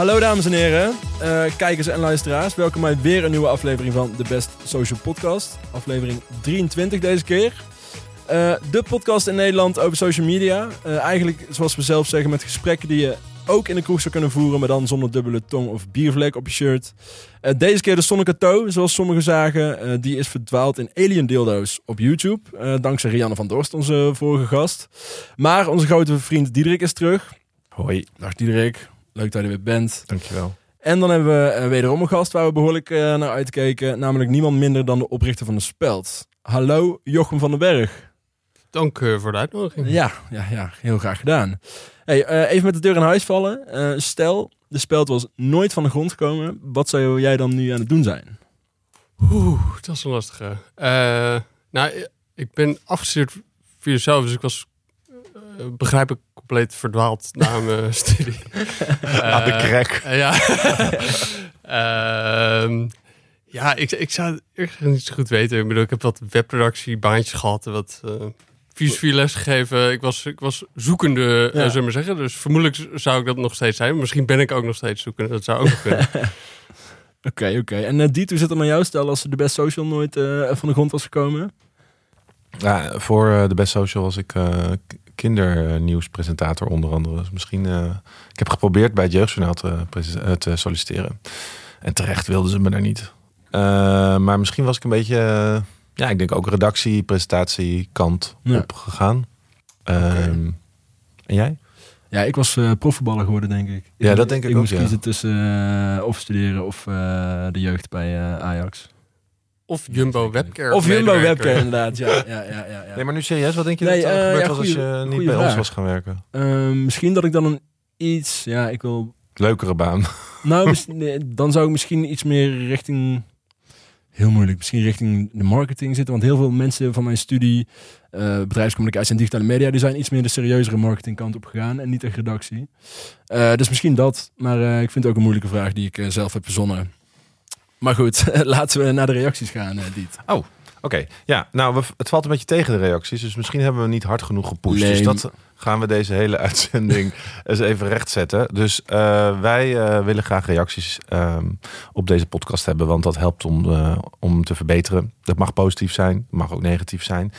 Hallo dames en heren, uh, kijkers en luisteraars. Welkom bij weer een nieuwe aflevering van de Best Social Podcast. Aflevering 23 deze keer. Uh, de podcast in Nederland over social media. Uh, eigenlijk, zoals we zelf zeggen, met gesprekken die je ook in de kroeg zou kunnen voeren, maar dan zonder dubbele tong of biervlek op je shirt. Uh, deze keer de Sonneke Toe, zoals sommigen zagen. die is verdwaald in Alien Dildo's op YouTube. dankzij Rianne van Dorst, onze vorige gast. Maar onze grote vriend Diederik is terug. Hoi. Dag Diederik. Leuk dat je er weer bent. Dankjewel. En dan hebben we wederom een gast waar we behoorlijk naar uitkeken. Namelijk niemand minder dan de oprichter van de Speld. Hallo Jochem van den Berg. Dank uh, voor de uitnodiging. Ja, ja, ja, heel graag gedaan. Hey, uh, even met de deur in huis vallen. Uh, stel, de speld was nooit van de grond gekomen. Wat zou jij dan nu aan het doen zijn? Oeh, dat is een lastige. nou, ik ben afgestudeerd filosoof, dus ik was, begrijp ik, compleet verdwaald na mijn studie. Aan de krek. ja. Ehm, ja, ik, ik zou het echt niet zo goed weten. Ik bedoel, ik heb wat webproductiebaantjes gehad, wat filosofie les gegeven. Ik was, ik was zoekende, ja. zullen we zeggen. Dus vermoedelijk zou ik dat nog steeds zijn. Misschien ben ik ook nog steeds zoekende. Dat zou ook nog kunnen. Oké, oké. En uh, Diet, hoe zit het met jou? Stel als de Best Social nooit uh, van de grond was gekomen. Ja, voor uh, de Best Social was ik kindernieuwspresentator onder andere. Dus misschien, ik heb geprobeerd bij het Jeugdjournaal te, te, solliciteren. En terecht wilden ze me daar niet. maar misschien was ik een beetje ja, ik denk ook redactie, presentatie, kant ja. op gegaan. Okay. Um, en jij? Ja, ik was uh, profvoetballer geworden, denk ik. Ja, dat denk ik, ik ook. moest ja. kiezen tussen uh, of studeren of uh, de jeugd bij Ajax. Of Jumbo Webcare. Of Jumbo Webcare, inderdaad. Ja, ja, ja, ja, ja. Nee, maar nu serieus, wat denk je nee, dat er gebeurd was als je niet bij vraag. ons was gaan werken? Ehm, misschien dat ik dan een iets, ja, ik wil... Leukere baan. Nou, dan zou ik misschien iets meer richting heel moeilijk. Misschien richting de marketing zitten. Want heel veel mensen van mijn studie, uh, bedrijfscommunicatie en digitale media, die zijn iets meer de serieuzere marketingkant op gegaan en niet de redactie. Uh, dus misschien dat. Maar uh, ik vind het ook een moeilijke vraag die ik zelf heb verzonnen. Maar goed, laten we naar de reacties gaan, Diet. Oh, oké. Okay. Ja, nou, we, het valt een beetje tegen de reacties. Dus misschien hebben we niet hard genoeg gepusht. Dus dat gaan we deze hele uitzending eens even rechtzetten. Dus uh, wij uh, willen graag reacties um, op deze podcast hebben. Want dat helpt om, om te verbeteren. Dat mag positief zijn, mag ook negatief zijn.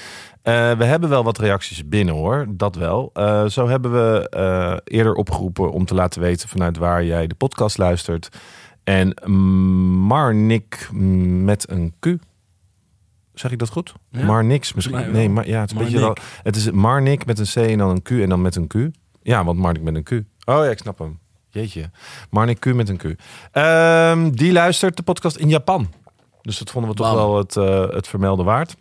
we hebben wel wat reacties binnen hoor, dat wel. zo hebben we eerder opgeroepen om te laten weten vanuit waar jij de podcast luistert. En Marnik met een Q Zeg ik dat goed? Ja. Maar niks misschien. Nee, maar ja, het is een beetje. Het is Marnik met een C en dan een Q en dan met een Q. Ja, want Marnik met een Q. Oh ja, ik snap hem. Jeetje. Marnik Q met een Q. Um, die luistert de podcast in Japan. Dus dat vonden we toch wel het, uh, het vermelden waard.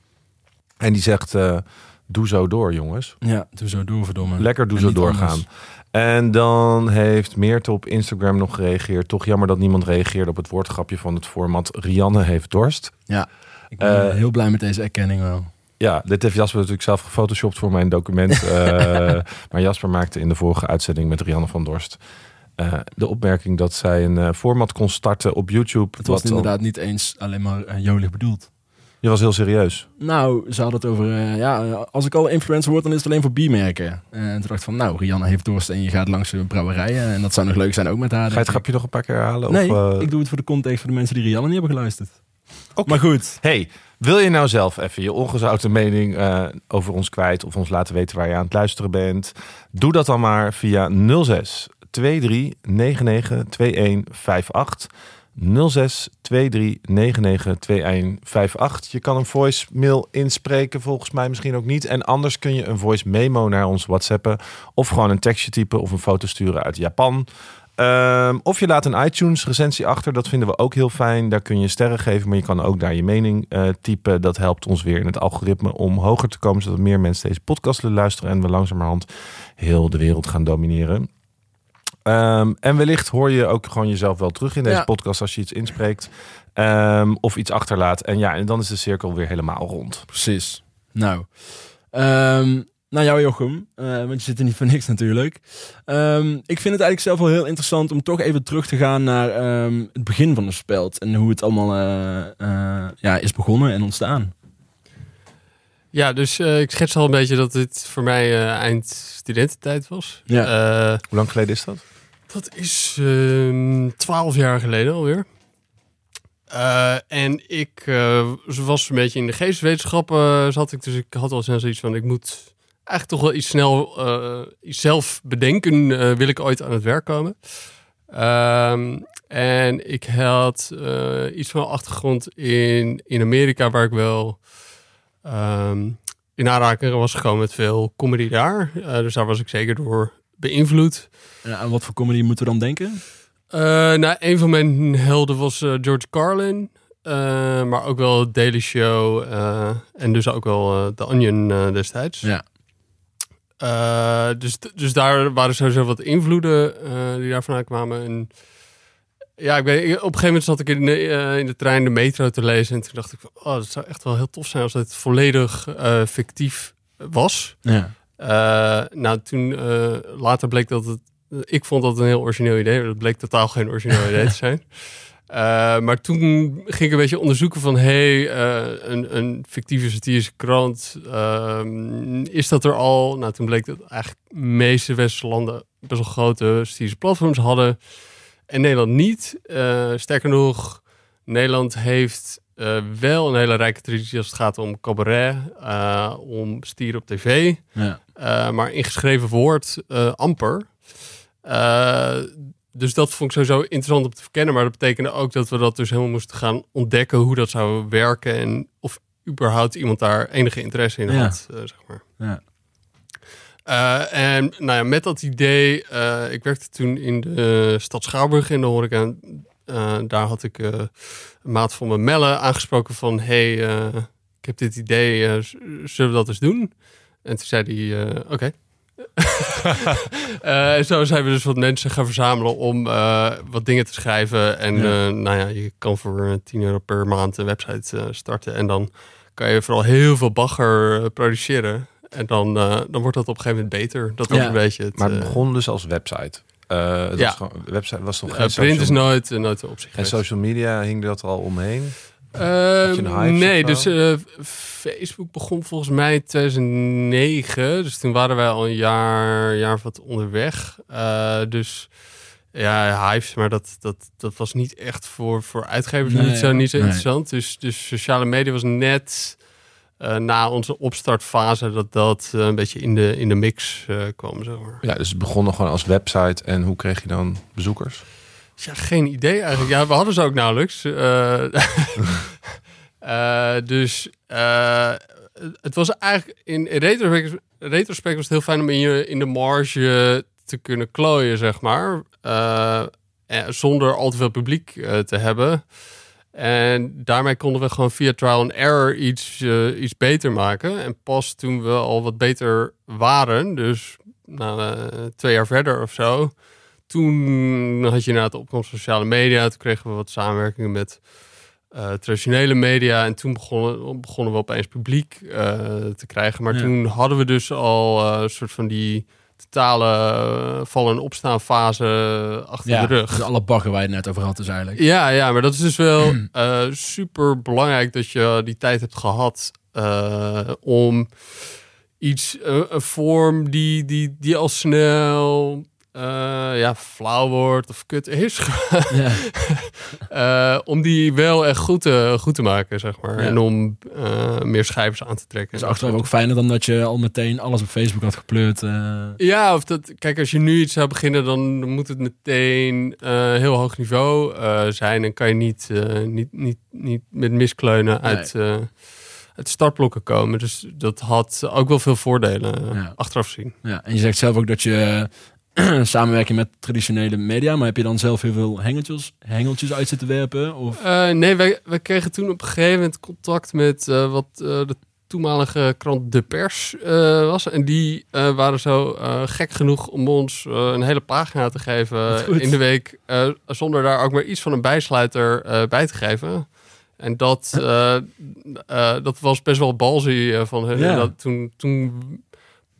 En die zegt: uh, Doe zo door, jongens. Ja, doe zo door, verdomme. Lekker doe en zo doorgaan. Anders. En dan heeft Meerte op Instagram nog gereageerd. Toch jammer dat niemand reageerde op het woordgrapje van het format Rianne heeft dorst. Ja. Ik ben uh, heel blij met deze erkenning wel. Ja, dit heeft Jasper natuurlijk zelf gefotoshopt voor mijn document. uh, maar Jasper maakte in de vorige uitzending met Rianne van Dorst uh, de opmerking dat zij een format kon starten op YouTube. Het was inderdaad al... niet eens alleen maar jolig bedoeld. Je was heel serieus. Nou, ze hadden het over, ja, als ik al influencer word, dan is het alleen voor biermerken. en toen dacht ik van, nou, Rianne heeft dorst en je gaat langs de brouwerijen. En dat zou nog leuk zijn ook met haar. Ga je het grapje nog een paar keer herhalen? Nee, of, ik doe het voor de context voor de mensen die Rianne niet hebben geluisterd. Okay. Maar goed. Hey, wil je nou zelf even je ongezouten mening uh, over ons kwijt of ons laten weten waar je aan het luisteren bent? Doe dat dan maar via 06 23 99 2158. 06 23 99 2158. Je kan een voicemail inspreken, volgens mij misschien ook niet. En anders kun je een voice memo naar ons WhatsAppen. Of gewoon een tekstje typen of een foto sturen uit Japan. Um, of je laat een iTunes recensie achter. Dat vinden we ook heel fijn. Daar kun je sterren geven, maar je kan ook daar je mening uh, typen. Dat helpt ons weer in het algoritme om hoger te komen, zodat meer mensen deze podcast willen luisteren en we langzamerhand heel de wereld gaan domineren. Um, en wellicht hoor je ook gewoon jezelf wel terug in deze ja. podcast als je iets inspreekt um, of iets achterlaat. En ja, en dan is de cirkel weer helemaal rond. Precies. Nou, um, naar jou Jochem, uh, want je zit er niet voor niks natuurlijk. Ik vind het eigenlijk zelf wel heel interessant om toch even terug te gaan naar het begin van de speld. En hoe het allemaal uh, uh, ja, is begonnen en ontstaan. Ja, dus ik schets al een beetje dat dit voor mij eind studententijd was. Ja. Hoe lang geleden is dat? Dat is ehm, twaalf jaar geleden alweer. Uh, en ik uh, was een beetje in de geesteswetenschappen zat ik, dus ik had al zoiets van ik moet eigenlijk toch wel iets snel uh, iets zelf bedenken. wil ik ooit aan het werk komen? Ehm, en ik had iets van achtergrond in, in Amerika waar ik wel um, in aanraking was gekomen met veel comedy daar. dus daar was ik zeker door beïnvloed. En aan wat voor comedy moeten we dan denken? Uh, nou, een van mijn helden was uh, George Carlin. Uh, maar ook wel Daily Show. en dus ook wel The Onion destijds. Ja. dus, dus daar waren sowieso wat invloeden die daar vanuit kwamen. En ja, ik weet, op een gegeven moment zat ik in de, in de trein de metro te lezen. En toen dacht ik, oh, dat zou echt wel heel tof zijn als het volledig fictief was. Ja. nou, toen later bleek dat het ik vond dat een heel origineel idee. Dat bleek totaal geen origineel idee te zijn. Maar toen ging ik een beetje onderzoeken van... hey, uh, een, een fictieve satirische krant, uh, is dat er al? Nou, toen bleek dat eigenlijk de meeste westerse landen... best wel grote satirische platforms hadden. En Nederland niet. Uh, sterker nog, Nederland heeft wel een hele rijke traditie... als het gaat om cabaret, om stieren op tv. Ja. maar in geschreven woord amper... Dus dat vond ik sowieso interessant om te verkennen. Maar dat betekende ook dat we dat dus helemaal moesten gaan ontdekken hoe dat zou werken. En of überhaupt iemand daar enige interesse in had, zeg maar. Ja. Uh, en nou ja, met dat idee, ik werkte toen in de stad Schouwburg in de horeca. En daar had ik een maat van mijn Melle aangesproken van... hey, ik heb dit idee, zullen we dat eens doen? En toen zei hij, oké. uh, zo zijn we dus wat mensen gaan verzamelen om wat dingen te schrijven. En ja. Nou ja, je kan voor 10 euro per maand een website starten. En dan kan je vooral heel veel bagger produceren. En dan, dan wordt dat op een gegeven moment beter. Dat ja. een beetje het, maar het begon dus als website. Uh, ja. Was website was toch geen print is nooit, nooit op zich. En social media hing dat er al omheen? Uh, nee, dus uh, Facebook begon volgens mij in 2009. Dus toen waren wij al een jaar, jaar of wat onderweg. Uh, dus ja, Hives, maar dat, dat, dat was niet echt voor, voor uitgevers nee, niet zo, niet zo nee. interessant. Dus, dus sociale media was net na onze opstartfase dat dat een beetje in de, in de mix kwam. Zeg maar. Ja, dus het begon nog gewoon als website. En hoe kreeg je dan bezoekers? Ja, geen idee eigenlijk. Ja, we hadden ze ook nauwelijks. Dus het was eigenlijk in, in retrospect, retrospect was het heel fijn om in, je, in de marge te kunnen klooien, zeg maar. zonder al te veel publiek te hebben. En daarmee konden we gewoon via trial and error iets, iets beter maken. En pas toen we al wat beter waren, dus nou, twee jaar verder of zo toen had je inderdaad de opkomst van sociale media. Toen kregen we wat samenwerkingen met uh, traditionele media. En toen begonnen, begonnen we opeens publiek te krijgen. Maar ja. toen hadden we dus al een soort van die totale vallen- en opstaan fase achter ja, de rug. Dus alle baggen waar je het net over had dus eigenlijk. Ja, ja maar dat is dus wel super belangrijk dat je die tijd hebt gehad om iets, een vorm die, die, die al snel uh, ja, flauw wordt of kut is. ja. uh, om die wel echt goed te, goed te maken, zeg maar. Ja. En om meer schrijvers aan te trekken. Dus achteraf ook fijner dan dat je al meteen alles op Facebook had gepleurd. Ja, of dat, kijk, als je nu iets zou beginnen, dan moet het meteen heel hoog niveau zijn. En kan je niet, niet, niet, niet met miskleunen uit... Nee het startblokken komen. Dus dat had ook wel veel voordelen ja. achteraf zien. Ja, en je zegt zelf ook dat je samenwerking met traditionele media. Maar heb je dan zelf heel veel hengeltjes, hengeltjes uit zitten werpen? Of? Uh, nee, wij, wij kregen toen op een gegeven moment contact met uh, wat uh, de toenmalige krant De Pers was. En die waren zo gek genoeg om ons een hele pagina te geven in de week. zonder daar ook maar iets van een bijsluiter bij te geven. En dat, dat was best wel balzie van hun. Ja. Dat toen, toen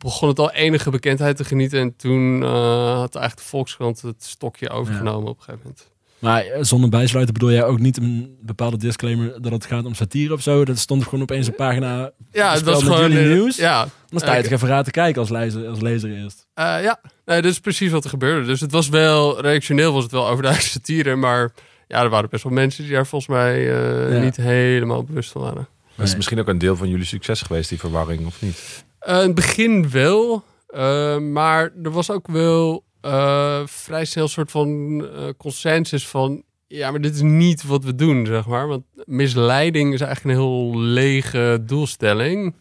begon het al enige bekendheid te genieten. En toen uh, had eigenlijk de Volkskrant het stokje overgenomen op een gegeven moment. Maar eh, zonder bijsluiten bedoel jij ook niet een bepaalde disclaimer dat het gaat om satire of zo? Dat stond gewoon opeens een pagina. Ja, het spel was gewoon jullie eh, nieuws? Ja, Dan sta je toch even raar te kijken als lezer, als lezer eerst. Eh, ja, nee, dat is precies wat er gebeurde. Dus het was wel, reactioneel was het wel overduidelijk satire, maar ja, er waren best wel mensen die daar volgens mij eh, Ja. niet helemaal bewust van waren. Dat is Nee. misschien ook een deel van jullie succes geweest, die verwarring, of niet? Eh, in het begin wel, eh, maar er was ook wel eh, vrij snel een soort van consensus van... Ja, maar dit is niet wat we doen, zeg maar. Want misleiding is eigenlijk een heel lege doelstelling.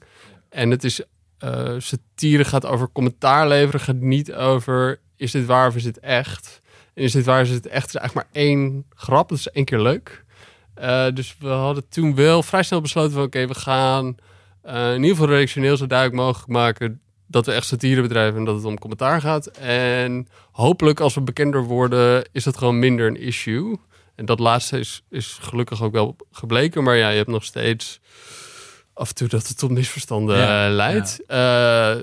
En het is... satire gaat over commentaar leveren, gaat niet over... Is dit waar of is dit echt? En is dit waar, is dit echt? Is eigenlijk maar één grap, dat is één keer leuk. Dus we hadden toen wel vrij snel besloten van... Oké, we gaan eh, in ieder geval redactioneel zo duidelijk mogelijk maken dat we echt satire bedrijven en dat het om commentaar gaat. En hopelijk als we bekender worden, is dat gewoon minder een issue. En dat laatste is, is gelukkig ook wel gebleken. Maar ja, je hebt nog steeds af en toe dat het tot misverstanden Ja, eh, leidt. Ja.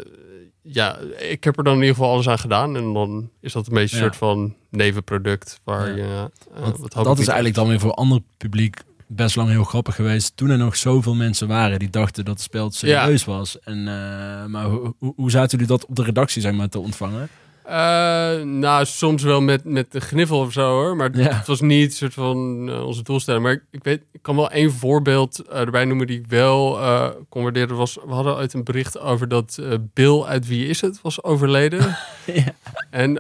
ja, ik heb er dan in ieder geval alles aan gedaan. En dan is dat een beetje een Ja. soort van nevenproduct waar Ja. je... eh, Want wat dat is eigenlijk dan weer voor ander publiek best lang heel grappig geweest. Toen er nog zoveel mensen waren die dachten dat het spel serieus was. En, eh, maar hoe, zaten jullie dat op de redactie zeg maar, te ontvangen? Eh, nou, soms wel met, met de gniffel of zo hoor. Maar Ja. het was niet soort van eh, onze doelstelling. Maar ik, ik weet, ik kan wel één voorbeeld eh, erbij noemen die ik wel kon waarderen. Was, we hadden ooit een bericht over dat Bill uit Wie is het was overleden. Ja. En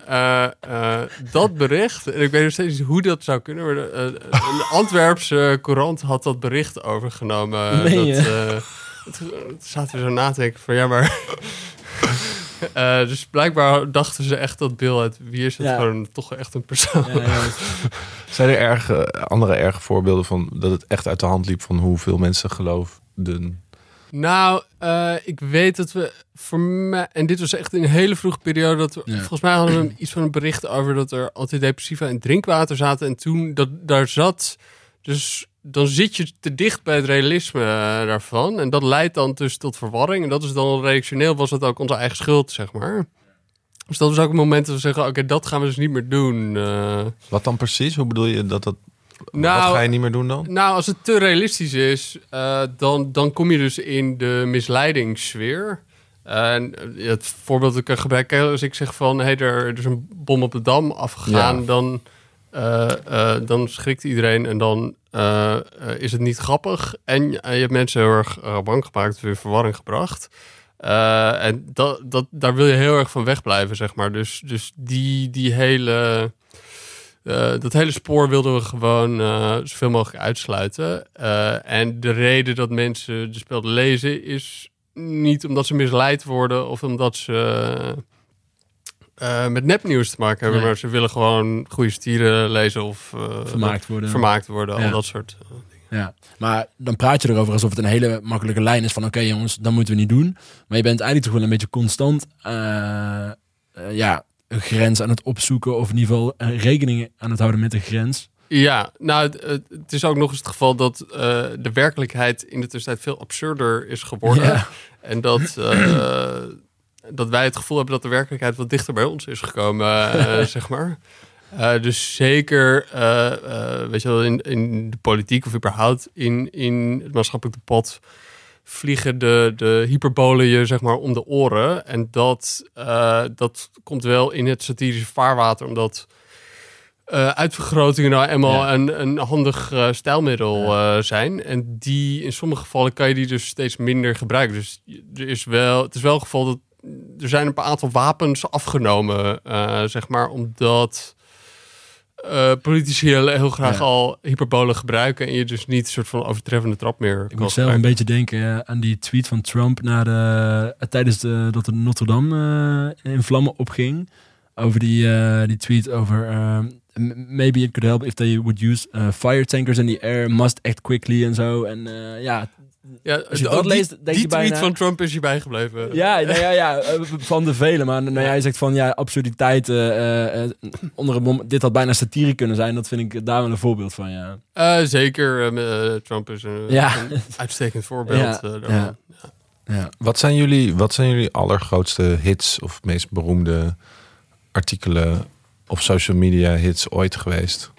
dat bericht, en ik weet nog steeds niet hoe dat zou kunnen. Maar de, een Antwerpse courant had dat bericht overgenomen. Dat, toen toen zaten we zo na te denken van ja, maar... Eh, dus blijkbaar dachten ze echt dat Bill uit Wie is het Ja. gewoon toch echt een persoon. Ja, ja, Zijn er erge, andere erge voorbeelden van dat het echt uit de hand liep van hoeveel mensen geloofden? Nou, eh, ik weet dat we voor mij, en dit was echt in een hele vroege periode, dat we, Ja. volgens mij hadden we iets van een bericht over dat er antidepressiva in drinkwater zaten. En toen dat daar zat, dus dan zit je te dicht bij het realisme eh, daarvan. En dat leidt dan dus tot verwarring. En dat is dan reactioneel, was dat ook onze eigen schuld, zeg maar. Dus dat was ook een moment dat we zeggen, oké, dat gaan we dus niet meer doen. eh. Wat dan precies? Hoe bedoel je dat dat... Nou, wat ga je niet meer doen dan? Nou, als het te realistisch is, eh, dan, dan kom je dus in de misleidingssfeer. En het voorbeeld dat ik kan gebruiken, als ik zeg van... hey, er, er is een bom op de Dam afgegaan, Ja. dan, eh, eh, dan schrikt iedereen... en dan eh, is het niet grappig. En je hebt mensen heel erg bang gemaakt, weer verwarring gebracht. En dat, dat, daar wil je heel erg van wegblijven, zeg maar. Dus, dus die, die hele... Dat hele spoor wilden we gewoon zoveel mogelijk uitsluiten. En de reden dat mensen de spel lezen is niet omdat ze misleid worden of omdat ze eh, met nepnieuws te maken hebben. Nee. Maar ze willen gewoon goede stieren lezen of eh, vermaakt worden. vermaakt worden. Ja. Al dat soort. eh, Ja, maar dan praat je erover alsof het een hele makkelijke lijn is van oké jongens, dat moeten we niet doen. Maar je bent eigenlijk toch wel een beetje constant ja, een grens aan het opzoeken of in ieder geval rekening aan het houden met een grens. Ja, nou, het, is ook nog eens het geval dat de werkelijkheid in de tussentijd veel absurder is geworden. Ja. En dat, dat wij het gevoel hebben dat de werkelijkheid wat dichter bij ons is gekomen, eh, zeg maar. Eh, dus zeker, eh, weet je wel, in, in de politiek of überhaupt in, in het maatschappelijk debat vliegen de, de hyperbolen je zeg maar om de oren. En dat, dat komt wel in het satirische vaarwater, omdat uitvergrotingen nou eenmaal Ja. een, een handig stijlmiddel zijn. En die, in sommige gevallen kan je die dus steeds minder gebruiken. Dus er is wel, het is wel geval dat er zijn een aantal wapens afgenomen, eh, zeg maar, omdat eh, politici heel, heel graag Ja. al hyperbolen gebruiken en je dus niet een soort van overtreffende trap meer Ik moet zelf een beetje denken aan die tweet van Trump na de, eh, tijdens de, dat de Notre Dame in vlammen opging. Over die, die tweet over eh, m- maybe it could help if they would use fire tankers in the air, must act quickly en zo. En ja, Ja, Als je de- dat die, leest, denk die je tweet bijna- van Trump is je bijgebleven. Ja, nou ja, ja, eh, van de vele. Maar nou, ja, hij zegt van ja, absurditeit. eh, eh, onder een bom. Dit had bijna satire kunnen zijn. Dat vind ik daar wel een voorbeeld van. Ja, Eh, zeker, eh, Trump is een, Ja. een uitstekend voorbeeld. Ja, ja. ja. Wat zijn, jullie, wat zijn jullie allergrootste hits of meest beroemde artikelen of social media hits ooit geweest?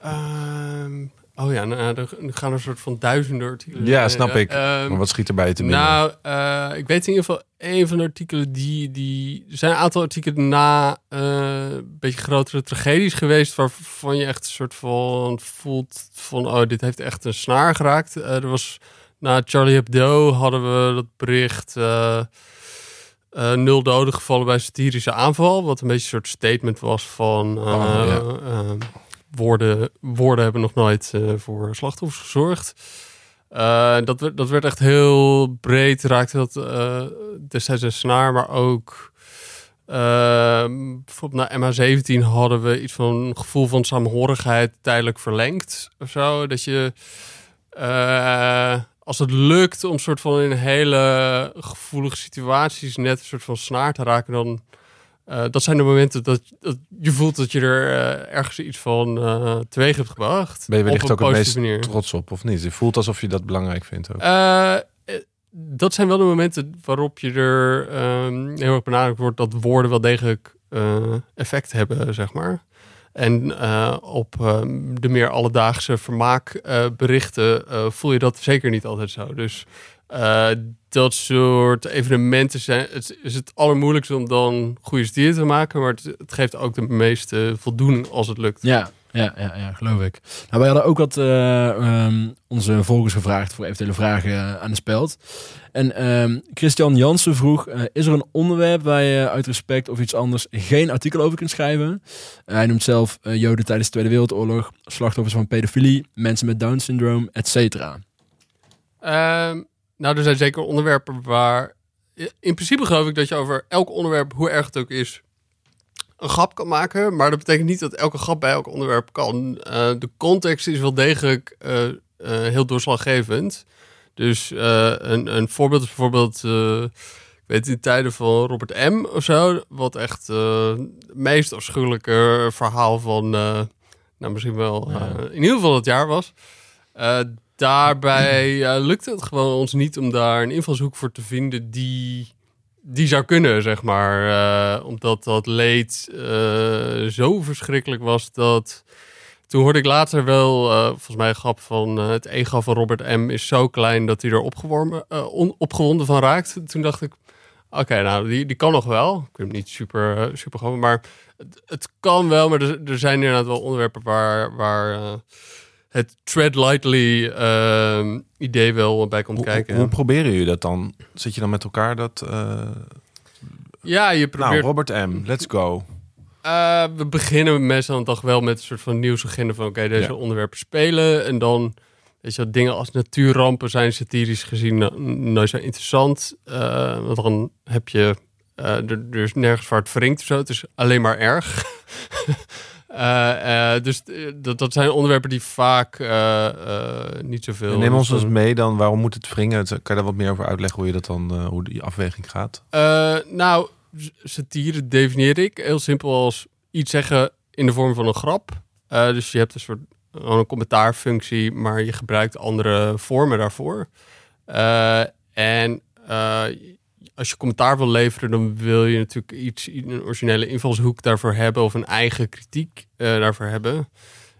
Ehm, oh ja, nou, er, gaan er een soort van duizenden artikelen. Ja, snap ik. Ehm, maar wat schiet erbij te binnen? Nou, uh, ik weet in ieder geval een van de artikelen die... die er zijn een aantal artikelen na uh, een beetje grotere tragedies geweest... waarvan je echt een soort van voelt van... oh, dit heeft echt een snaar geraakt. Uh, er was... Na Charlie Hebdo hadden we dat bericht... nul doden gevallen bij satirische aanval. Wat een beetje een soort statement was van... Oh, ja woorden, woorden hebben nog nooit uh, voor slachtoffers gezorgd. Uh, dat, dat werd echt heel breed, raakte dat uh, destijds een snaar, maar ook bijvoorbeeld na MH17 hadden we iets van een gevoel van saamhorigheid tijdelijk verlengd of zo. Dat je, als het lukt om soort van in hele gevoelige situaties net een soort van snaar te raken, dan uh, dat zijn de momenten dat, dat, je voelt dat je er uh, ergens iets van uh, teweeg hebt gebracht. Ben je wellicht ook het meest manier. trots op, of niet? Je voelt alsof je dat belangrijk vindt ook. dat zijn wel de momenten waarop je er um, heel erg benadrukt wordt dat woorden wel degelijk effect hebben, zeg maar. En op ehm, de meer alledaagse vermaakberichten voel je dat zeker niet altijd zo. Dus uh, dat soort evenementen zijn, het is het allermoeilijkste om dan goede stier te maken, maar het, het, geeft ook de meeste voldoening als het lukt. Ja, ja, ja, ja geloof ik. Nou, wij hadden ook wat uh, um, onze volgers gevraagd voor eventuele vragen aan de speld. En um, Christian Jansen vroeg: uh, Is er een onderwerp waar je uit respect of iets anders geen artikel over kunt schrijven? hij noemt zelf Joden tijdens de Tweede Wereldoorlog, slachtoffers van pedofilie, mensen met Down syndroom, et cetera. Um, nou, er zijn zeker onderwerpen waar. In principe geloof ik dat je over elk onderwerp, hoe erg het ook is, een grap kan maken. Maar dat betekent niet dat elke grap bij elk onderwerp kan. Uh, de context is wel degelijk uh, uh, heel doorslaggevend. Dus een, een voorbeeld is bijvoorbeeld. ik weet in tijden van Robert M. of zo. Wat echt het meest afschuwelijke verhaal van. nou, misschien wel. in ieder geval het jaar was daarbij uh, lukt het gewoon ons niet om daar een invalshoek voor te vinden die, die zou kunnen, zeg maar. Uh, omdat dat leed uh, zo verschrikkelijk was dat... Toen hoorde ik later wel, uh, volgens mij een grap van het ego van Robert M. is zo klein dat hij er on, opgewonden van raakt. Toen dacht ik, oké, nou, die, die kan nog wel. Ik vind hem niet super, super gewoon, maar het, het, kan wel. Maar er, er zijn inderdaad wel onderwerpen waar... waar het tread lightly uh, idee wel bij komt kijken. Hoe, proberen jullie dat dan? Zit je dan met elkaar dat... Uh... Ja, je probeert... Nou, Robert M., let's go. Uh, we beginnen meestal toch wel met een soort van nieuwsagenda van... oké, deze onderwerpen spelen. En dan, weet je dingen als natuurrampen zijn satirisch gezien nooit zo interessant. Uh, want dan heb je... er, er is nergens waar het wringt of zo. Het is alleen maar erg. Uh, dus dat, dat zijn onderwerpen die vaak niet zoveel. neem ons eens mee dan. Waarom moet het wringen? Kan je daar wat meer over uitleggen hoe je dat dan, hoe die afweging gaat? nou, satire definieer ik heel simpel als iets zeggen in de vorm van een grap. dus je hebt een soort een commentaarfunctie, maar je gebruikt andere vormen daarvoor. en als je commentaar wil leveren, dan wil je natuurlijk iets, een originele invalshoek daarvoor hebben of een eigen kritiek uh, daarvoor hebben.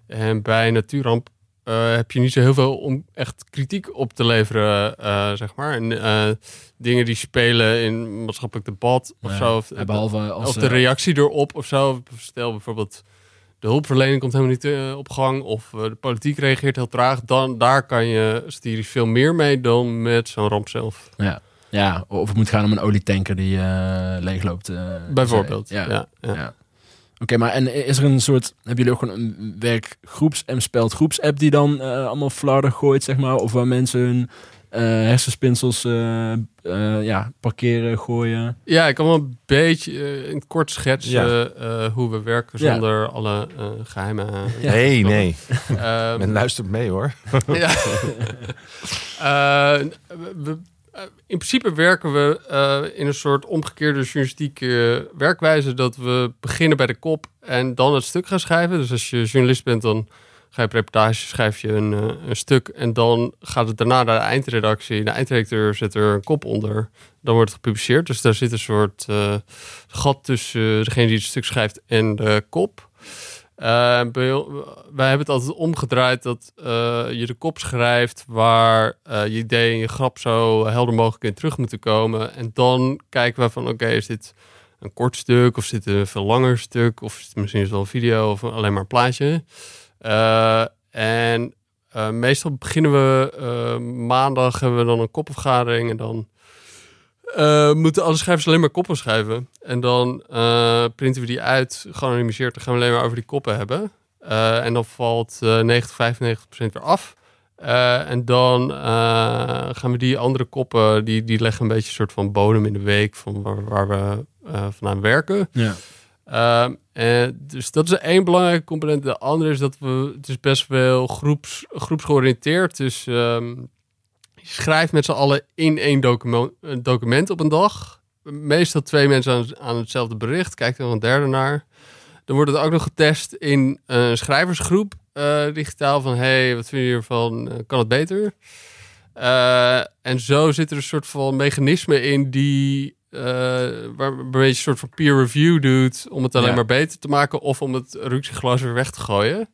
En bij Natuurramp uh, heb je niet zo heel veel om echt kritiek op te leveren, uh, zeg maar. En dingen die spelen in maatschappelijk debat of zo. Of, behalve als, of de reactie erop of zo. Stel bijvoorbeeld de hulpverlening komt helemaal niet op gang of de politiek reageert heel traag. Dan daar kan je satirisch veel meer mee dan met zo'n ramp zelf. Ja. Ja, of het moet gaan om een olietanker die uh, leegloopt. Uh, Bijvoorbeeld, ja. ja, ja. Oké, maar en is er een soort, hebben jullie ook gewoon een werkgroeps en speld groeps app die dan uh, allemaal flarden gooit, zeg maar? Of waar mensen hun hersenspinsels ja, parkeren, gooien? Ja, ik kan wel een beetje in het kort schetsen hoe we werken zonder alle geheime... Nee, nee. Um, Men luistert mee hoor. ja. we eh, in principe werken we uh, in een soort omgekeerde journalistieke werkwijze. Dat we beginnen bij de kop en dan het stuk gaan schrijven. Dus als je journalist bent, dan ga je op reportage, schrijf je een, een, stuk. En dan gaat het daarna naar de eindredactie. De eindredacteur zet er een kop onder. Dan wordt het gepubliceerd. Dus daar zit een soort gat tussen degene die het stuk schrijft en de kop. Uh, wij hebben het altijd omgedraaid dat uh, je de kop schrijft waar uh, je idee en je grap zo helder mogelijk in terug moeten komen. En dan kijken we van oké, is dit een kort stuk of dit een veel langer stuk of is het misschien wel een video of alleen maar een plaatje. en meestal beginnen we maandag hebben we dan een kopvergadering en dan uh, moeten alle schrijvers alleen maar koppen schrijven. En dan uh, printen we die uit, geanonimiseerd. Dan gaan we alleen maar over die koppen hebben. Uh, en dan valt 90, 95 procent weer af. en dan gaan we die andere koppen, die, die leggen een beetje een soort van bodem in de week van waar, waar we vandaan werken. Ja. en dus dat is één belangrijke component. De andere is dat we, het is best wel groeps, groepsgeoriënteerd. Dus um, schrijft met z'n allen in één document, document op een dag. Meestal twee mensen aan, aan hetzelfde bericht. Kijkt er een derde naar. Dan wordt het ook nog getest in een schrijversgroep uh, digitaal. Van hey, wat vind je hiervan? Uh, kan het beter? Uh, en zo zit er een soort van mechanisme in die waar, je een soort van peer review doet om het alleen ja. maar beter te maken of om het ruksiglas weer weg te gooien.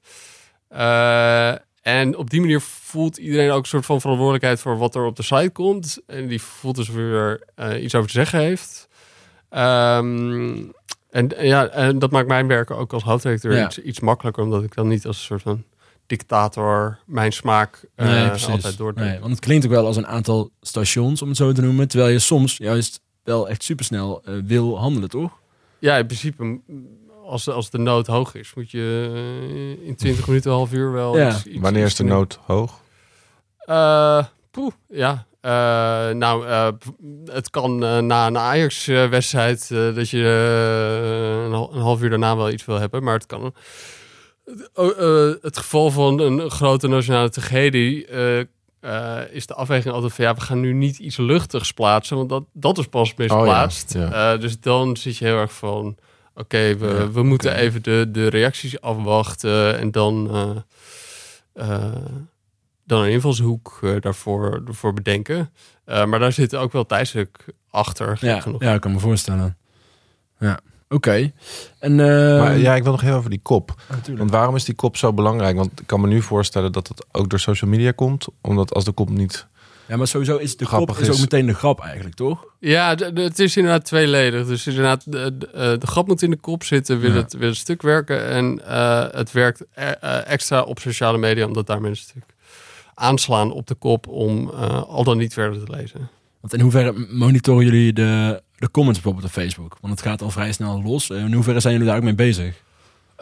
En op die manier voelt iedereen ook een soort van verantwoordelijkheid voor wat er op de site komt. En die voelt dus weer uh, iets over te zeggen heeft. Um, en, ja, en dat maakt mijn werk ook als hoofdredacteur iets, iets, makkelijker, omdat ik dan niet als een soort van dictator mijn smaak uh, nee, altijd doordruk. Nee, want het klinkt ook wel als een aantal stations, om het zo te noemen. Terwijl je soms juist wel echt supersnel uh, wil handelen, toch? Ja, in principe als, als de nood hoog is, moet je eh, in 20 minuten, een half uur wel. Ja. Iets, Wanneer is de nood hoog? Uh, poeh, ja. Uh, nou, uh, het kan na een Ajax-wedstrijd dat je een, een, half uur daarna wel iets wil hebben, maar het kan. het geval van een grote nationale tragedie is de afweging altijd van ja, we gaan nu niet iets luchtigs plaatsen, want dat, dat is pas misplaatst. Oh, ja. dus dan zit je heel erg van Oké, we, we moeten even de, de reacties afwachten en dan, uh, uh, dan een invalshoek uh, daarvoor, daarvoor bedenken. maar daar zit ook wel tijdsdruk achter. Ja, ja, ik kan me voorstellen. Ja, oké. En Maar ja, ik wil nog heel over die kop. Want waarom is die kop zo belangrijk? Want ik kan me nu voorstellen dat het ook door social media komt. Omdat als de kop niet ja, maar sowieso is de grap is ook meteen de grap eigenlijk, toch? Ja, het is inderdaad tweeledig. Dus inderdaad, de, de, eh, de, grap moet in de kop zitten, wil, het, wil het stuk werken. En uh, het werkt uh, extra op sociale media, omdat daar mensen natuurlijk aanslaan op de kop om al dan niet verder te lezen. Want in hoeverre monitoren jullie de, de comments bijvoorbeeld op Facebook? Want het gaat al vrij snel los. In hoeverre zijn jullie daar ook mee bezig?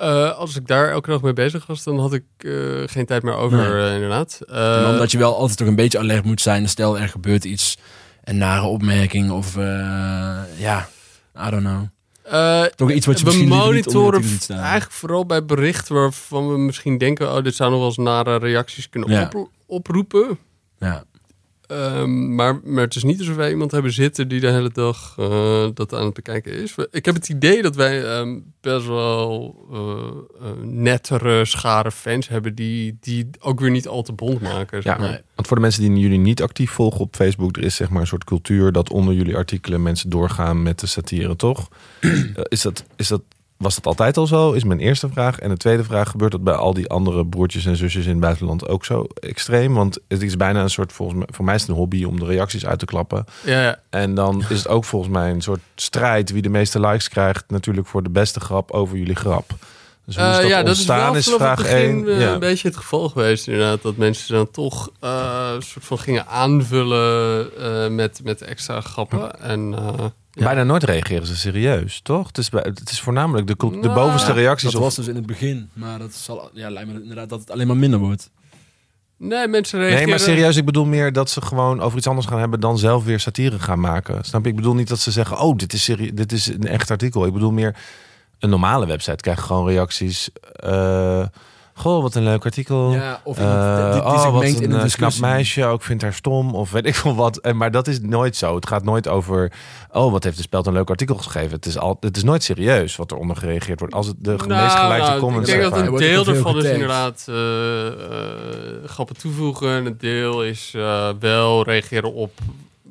Uh, als ik daar elke dag mee bezig was, dan had ik uh, geen tijd meer over, nee. uh, inderdaad. omdat je wel altijd toch een beetje alert moet zijn. Stel, er gebeurt iets, een nare opmerking of ja, I don't know. toch iets wat je we monitoren niet eigenlijk vooral bij berichten waarvan we misschien denken... oh, dit zou nog wel eens nare reacties kunnen ja. op, oproepen. Ja. Um, maar, maar het is niet alsof wij iemand hebben zitten die de hele dag uh, dat aan het bekijken is. Ik heb het idee dat wij um, best wel uh, uh, nettere schare fans hebben die, die ook weer niet al te bond maken. Ja, maar. want voor de mensen die jullie niet actief volgen op Facebook, er is zeg maar een soort cultuur dat onder jullie artikelen mensen doorgaan met de satire, toch? is, dat, is dat was dat altijd al zo? Is mijn eerste vraag. En de tweede vraag, gebeurt dat bij al die andere broertjes en zusjes in het buitenland ook zo extreem? Want het is bijna een soort, volgens mij, voor mij is het een hobby om de reacties uit te klappen. Ja, ja. En dan is het ook volgens mij een soort strijd wie de meeste likes krijgt, natuurlijk voor de beste grap over jullie grap. Dus uh, dat ja, dat is, wel is vraag 1. Uh, ja. een beetje het geval geweest inderdaad. Dat mensen dan toch uh, soort van gingen aanvullen uh, met, met extra grappen. En Bijna nooit reageren ze serieus, toch? Het is, het is voornamelijk de, de nou, bovenste reacties. Dat was dus in het begin, maar dat zal ja, lijkt me inderdaad dat het alleen maar minder wordt. Nee, mensen reageren... Nee, maar serieus, ik bedoel meer dat ze gewoon over iets anders gaan hebben dan zelf weer satire gaan maken. Snap je? Ik bedoel niet dat ze zeggen, oh, dit is, dit is een echt artikel. Ik bedoel meer, een normale website krijgt gewoon reacties... Uh, Goh, wat een leuk artikel. Ja, of iemand uh, die, die oh, wat een, in een eh, knap meisje, ook vindt haar stom. Of weet ik veel wat. En, maar dat is nooit zo. Het gaat nooit over... Oh, wat heeft de speld een leuk artikel geschreven. Het is, al, het is nooit serieus wat er onder gereageerd wordt. Als het de nou, meest gelijke nou, comments Ik denk dat een deel ervan is inderdaad uh, uh, grappen toevoegen. En een deel is wel reageren op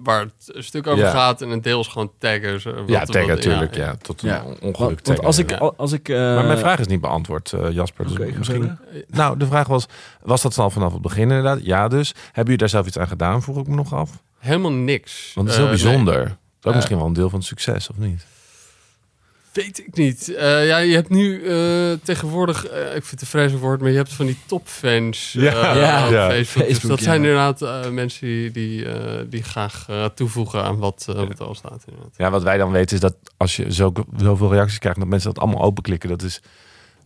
waar het een stuk over Ja. gaat en een deel is gewoon zo, wat- Ja, taggen natuurlijk. Ja, ja. tot een Ja. ongeluk Want, want als ik... Als ik eh, Maar mijn vraag is niet beantwoord, eh, Jasper. Dus misschien... Nou, de vraag was, was dat al vanaf het begin inderdaad? Ja dus. Hebben jullie daar zelf iets aan gedaan, vroeg ik me nog af? Helemaal niks. Want het is heel Eh, bijzonder. Dat is ook Eh, misschien wel een deel van het succes, of niet? Weet ik niet. Eh, ja, je hebt nu eh, tegenwoordig, eh, ik vind het een vreselijk woord, maar je hebt van die topfans Ja. eh, Ja. op Ja. Facebook. Dus Facebook, dat ja. zijn inderdaad mensen die, die, eh, die graag toevoegen aan wat, eh, wat er al staat. Inderdaad. Ja, wat wij dan weten is dat als je zo, zoveel reacties krijgt, dat mensen dat allemaal openklikken. Dat is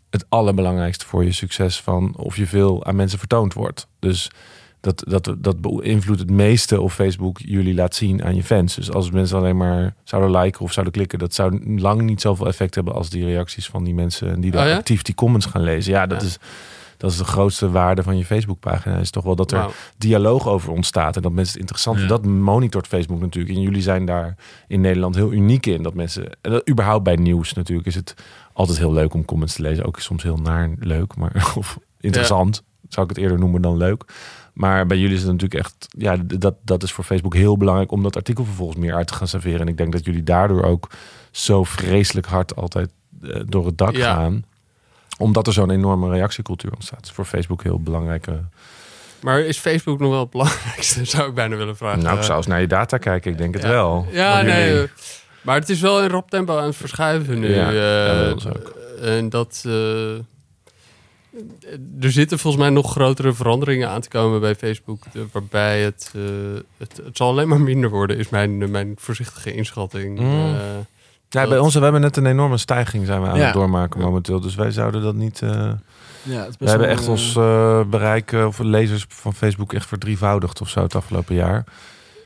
het allerbelangrijkste voor je succes van of je veel aan mensen vertoond wordt. Dus dat, dat, dat beïnvloedt het meeste of Facebook jullie laat zien aan je fans. Dus als mensen alleen maar zouden liken of zouden klikken, dat zou lang niet zoveel effect hebben als die reacties van die mensen die daar Oh ja? actief die comments gaan lezen. Ja, dat, Ja. Is, dat is de grootste waarde van je Facebookpagina. Is toch wel dat er dialoog over ontstaat en dat mensen het interessant vinden. Dat monitort Facebook natuurlijk. En jullie zijn daar in Nederland heel uniek in. Dat mensen, en dat, überhaupt bij nieuws natuurlijk, is het altijd heel leuk om comments te lezen. Ook soms heel naar leuk, maar of interessant. Zou ik het eerder noemen dan leuk. Maar bij jullie is het natuurlijk echt, ja, dat, dat is voor Facebook heel belangrijk om dat artikel vervolgens meer uit te gaan serveren. En ik denk dat jullie daardoor ook zo vreselijk hard altijd eh, door het dak Ja. gaan. Omdat er zo'n enorme reactiecultuur ontstaat. Dat is voor Facebook heel belangrijke. Maar is Facebook nog wel het belangrijkste, zou ik bijna willen vragen. Nou, ik zou eens naar je data kijken. Ik denk het ja. wel. Ja, nee. jullie. Maar het is wel in rap tempo aan het verschuiven nu. Ja, eh, dat is ook. En dat... eh, er zitten volgens mij nog grotere veranderingen aan te komen bij Facebook. de- waarbij het, eh, het... Het zal alleen maar minder worden, is mijn, mijn voorzichtige inschatting. Mm. Eh, Ja, dat- bij ons, we hebben net een enorme stijging zijn we aan Ja. het doormaken momenteel. Dus wij zouden dat niet... eh, Ja, het we hebben echt eh, ons eh, bereik eh, of lezers van Facebook echt verdrievoudigd of zo het afgelopen jaar.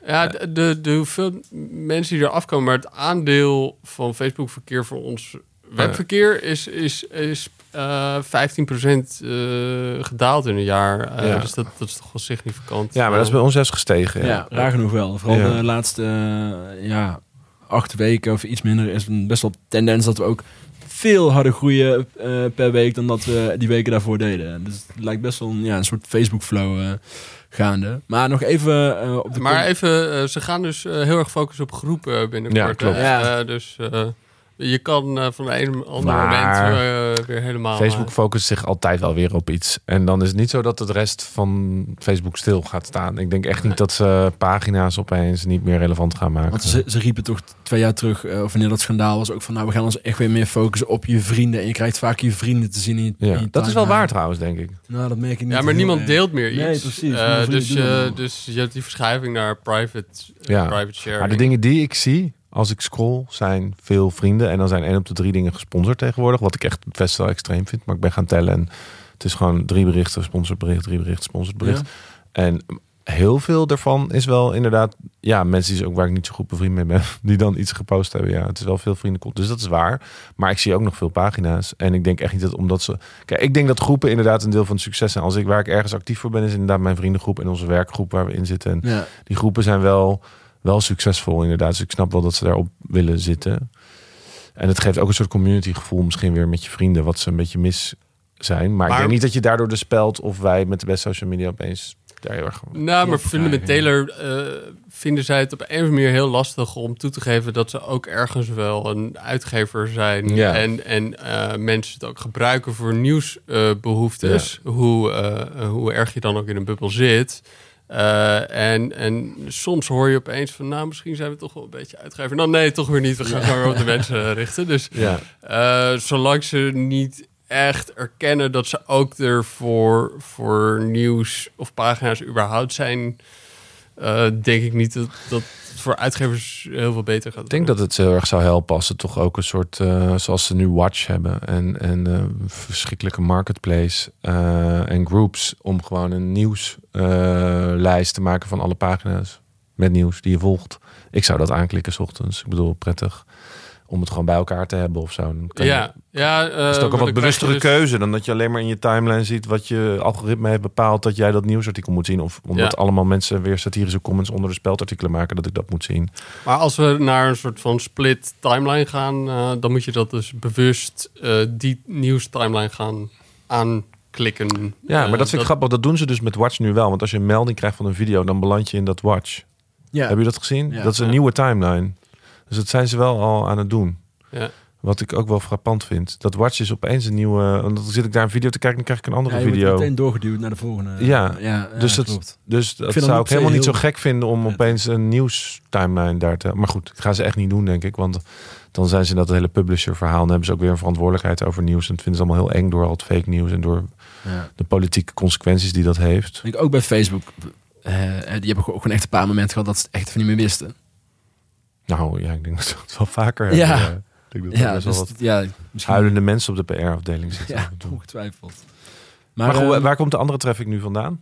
Ja, de, de, de hoeveel mensen die er afkomen, maar het aandeel van Facebook verkeer voor ons webverkeer is, is, is eh 15% eh, gedaald in een jaar. Eh, Ja. Dus dat, dat is toch wel significant. Ja, maar dat is bij ons juist gestegen. Ja, Ja. raar genoeg wel. Vooral Ja. de laatste ja, acht weken of iets minder is een best wel tendens dat we ook veel harder groeien eh, per week dan dat we die weken daarvoor deden. Dus het lijkt best wel een, ja, een soort Facebook-flow eh, gaande. Maar nog even op de Maar even, ze gaan dus heel erg focussen op groepen binnenkort. Ja, klopt. Eh, dus eh, je kan eh, van de ene andere Maar moment eh, weer helemaal... Facebook eh, focust zich altijd wel weer op iets. En dan is het niet zo dat de rest van Facebook stil gaat staan. Ik denk echt niet dat ze pagina's opeens niet meer relevant gaan maken. Want ze, ze riepen toch twee jaar terug, eh, of wanneer dat schandaal was, ook van nou, we gaan ons echt weer meer focussen op je vrienden. En je krijgt vaak je vrienden te zien in je, in ja, je dat is wel waar trouwens, denk ik. Nou, dat merk ik niet. ja, maar niemand erg. deelt meer iets. Nee, precies. Dus, je, dus je hebt die verschuiving naar private, Ja. private sharing. Maar de dingen die ik zie als ik scroll zijn veel vrienden. En dan zijn één op de drie dingen gesponsord tegenwoordig. Wat ik echt best wel extreem vind. Maar ik ben gaan tellen en het is gewoon drie berichten, sponsored bericht, drie berichten, sponsored bericht. En heel veel daarvan is wel inderdaad, ja, mensen die ook waar ik niet zo goed bevriend mee ben, die dan iets gepost hebben. Ja, het is wel veel vrienden. Dus dat is waar. Maar ik zie ook nog veel pagina's. En ik denk echt niet dat omdat ze. Kijk, ik denk dat groepen inderdaad een deel van het succes zijn. Als ik waar ik ergens actief voor ben, is inderdaad mijn vriendengroep en onze werkgroep waar we in zitten. En Ja. die groepen zijn wel, wel succesvol inderdaad. Dus ik snap wel dat ze daarop willen zitten. En het geeft ook een soort community gevoel misschien weer met je vrienden, wat ze een beetje mis zijn. Maar, ik Maar- denk niet dat je daardoor de speld of wij met de best social media opeens daar heel erg... Nou, maar fundamenteler eh vinden zij het op een of andere manier heel lastig om toe te geven dat ze ook ergens wel een uitgever zijn. Ja. En, en eh, mensen het ook gebruiken voor nieuwsbehoeftes. hoe, eh, hoe erg je dan ook in een bubbel zit. Eh, en, en soms hoor je opeens van, nou, misschien zijn we toch wel een beetje uitgever. Nou, nee, toch weer niet. We gaan gewoon op de mensen richten. Dus Ja, eh, zolang ze niet echt erkennen dat ze ook er voor, voor nieuws of pagina's überhaupt zijn, eh, denk ik niet dat dat voor uitgevers heel veel beter gaat. ik denk dat het heel erg zou helpen als ze toch ook een soort, eh, zoals ze nu Watch hebben en, en eh, verschrikkelijke marketplace en groups, om gewoon een nieuwslijst te maken van alle pagina's met nieuws die je volgt. Ik zou dat aanklikken 's ochtends. Ik bedoel, prettig om het gewoon bij elkaar te hebben of zo. Dan kan je- Ja, ja eh, is het ook een wat bewustere dus- keuze dan dat je alleen maar in je timeline ziet wat je algoritme heeft bepaald dat jij dat nieuwsartikel moet zien. Of omdat Ja. allemaal mensen weer satirische comments onder de speldartikelen maken dat ik dat moet zien. Maar als we naar een soort van split timeline gaan, eh, dan moet je dat dus bewust eh, die nieuws timeline gaan aanklikken. Ja, Eh, maar dat vind ik grappig. Dat doen ze dus met Watch nu wel. Want als je een melding krijgt van een video, dan beland je in dat Watch. Ja. Heb je dat gezien? Ja. Dat is een Ja. nieuwe timeline. Dus dat zijn ze wel al aan het doen. Ja. Wat ik ook wel frappant vind. Dat Watch is opeens een nieuwe... Want dan zit ik daar een video te kijken... dan krijg ik een andere Ja, je wordt video. meteen doorgeduwd naar de volgende. Ja, ja, dus dat- klopt. Dus dat zou ik helemaal niet zo gek vinden... om opeens een nieuws timeline daar te... Maar goed, dat gaan ze echt niet doen, denk ik. Want dan zijn ze dat hele publisher verhaal... en dan hebben ze ook weer een verantwoordelijkheid over nieuws. En dat vinden ze allemaal heel eng door al het fake nieuws... en door Ja. de politieke consequenties die dat heeft. Ik ook bij Facebook. eh, die hebben gewoon echt een paar momenten gehad dat ze het echt van niet meer wisten. Nou ja, ik denk dat het wel vaker Ja. hebben. Ik denk dat Ja, best wel wat ja, misschien. huilende mensen op de PR-afdeling zitten. Ja, ongetwijfeld. Maar, Maar, goed, ehm, waar komt de andere traffic nu vandaan?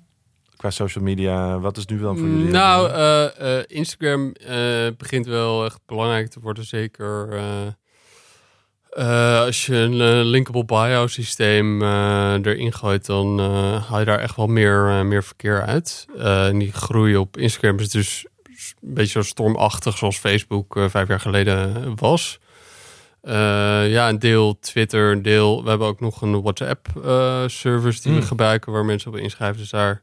Qua social media, wat is nu dan voor jullie? Nou, eh, eh, Instagram eh, begint wel echt belangrijk te worden. Zeker als je een linkable bio systeem erin gooit, dan haal je daar echt wel meer, meer verkeer uit. En die groei op Instagram is dus een beetje zo stormachtig zoals Facebook eh, vijf jaar geleden was. Eh, ja, een deel Twitter, een deel. We hebben ook nog een WhatsApp-service die we Hmm. gebruiken waar mensen op inschrijven. Dus daar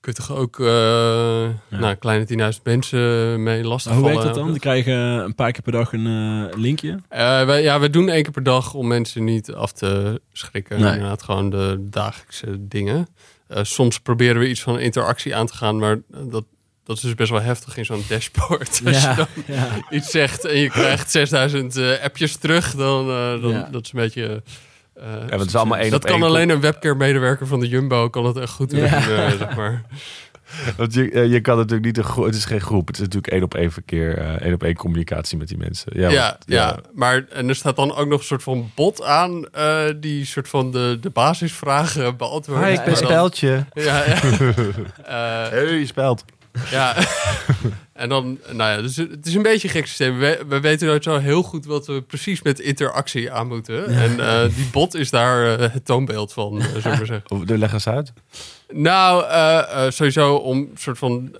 kun je toch ook eh nou, kleine 10.000 mensen mee lastigvallen. hoe werkt dat dan? Die krijgen een paar keer per dag een eh, linkje. Eh, wij, ja, we doen één keer per dag om mensen niet af te schrikken. Nee. Inderdaad, gewoon de dagelijkse dingen. Eh, soms proberen we iets van interactie aan te gaan, maar dat, dat is dus best wel heftig in zo'n dashboard. Als je dan ja. iets zegt en je krijgt 6000 eh, appjes terug, dan, eh dan Ja. dat is een beetje. eh, Ja, het is allemaal één dat op kan één alleen een webcare-medewerker van de Jumbo kan dat echt goed doen. Ja. zeg maar. Want je, je kan natuurlijk niet een groep. Het is geen groep. Het is natuurlijk één op één verkeer, eh, één op één communicatie met die mensen. Ja, Ja, want- ja, maar en er staat dan ook nog een soort van bot aan eh, die soort van de, de basisvragen beantwoordt. Hi, ik ben Speldje. Ja, ja. Eh, Hey, Speld. Ja. en dan, nou ja, dus het is een beetje een gek systeem. We, we weten nooit zo heel goed wat we precies met interactie aan moeten. En eh, die bot is daar eh, het toonbeeld van, uh, zullen we zeggen. Oh, Leg eens uit. Nou, sowieso om een soort van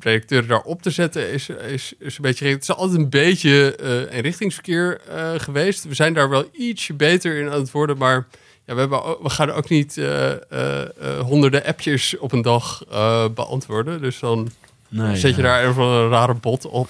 redacteuren daarop te zetten is, is, is een beetje... Het is altijd een beetje inrichtingsverkeer eh, geweest. We zijn daar wel ietsje beter in aan het worden, maar... Ja, we, hebben, ook- we gaan ook niet eh, eh, eh, honderden appjes op een dag beantwoorden. Dus dan Nee, zet je ja. daar even een rare bot op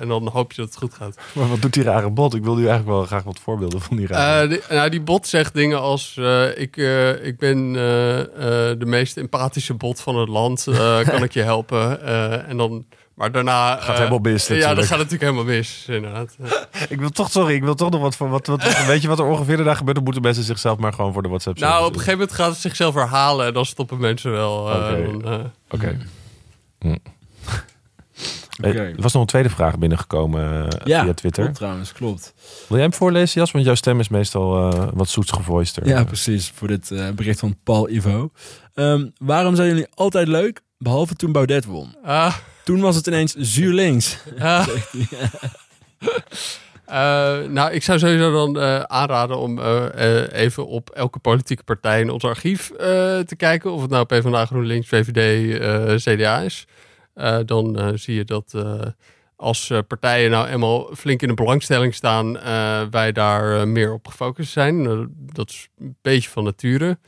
en dan hoop je dat het goed gaat. Maar wat doet die rare bot? Ik wil nu eigenlijk wel graag wat voorbeelden van die rare die, nou, die bot zegt dingen als: ik, ik ben de meest empathische bot van het land. kan ik je helpen? En dan, maar daarna. Gaat eh, helemaal mis Ja, dat gaat natuurlijk helemaal mis, inderdaad. Ik wil toch, sorry, ik wil toch nog wat voor. Wat, wat, weet je wat er ongeveer daarna gebeurt? Dan moeten mensen zichzelf maar gewoon voor de WhatsApp nou, op een gegeven moment gaat het zichzelf herhalen en dan stoppen mensen wel. eh, Oké. eh, Oké. Oké. Eh, Er was nog een tweede vraag binnengekomen Ja, via Twitter. klopt trouwens, klopt. Wil jij hem voorlezen, Jas? Want jouw stem is meestal eh, wat zoets gevoister. Ja, precies. Voor dit eh, bericht van Paul Ivo. Ehm, waarom zijn jullie altijd leuk, behalve toen Baudet won? ah, Toen was het ineens zuur links. Eh, nou, ik zou sowieso dan eh, aanraden om eh, even op elke politieke partij in ons archief te kijken. Of het nou PvdA, GroenLinks, VVD, CDA is. Dan zie je dat als partijen nou eenmaal flink in de belangstelling staan, wij daar meer op gefocust zijn. Dat is een beetje van nature.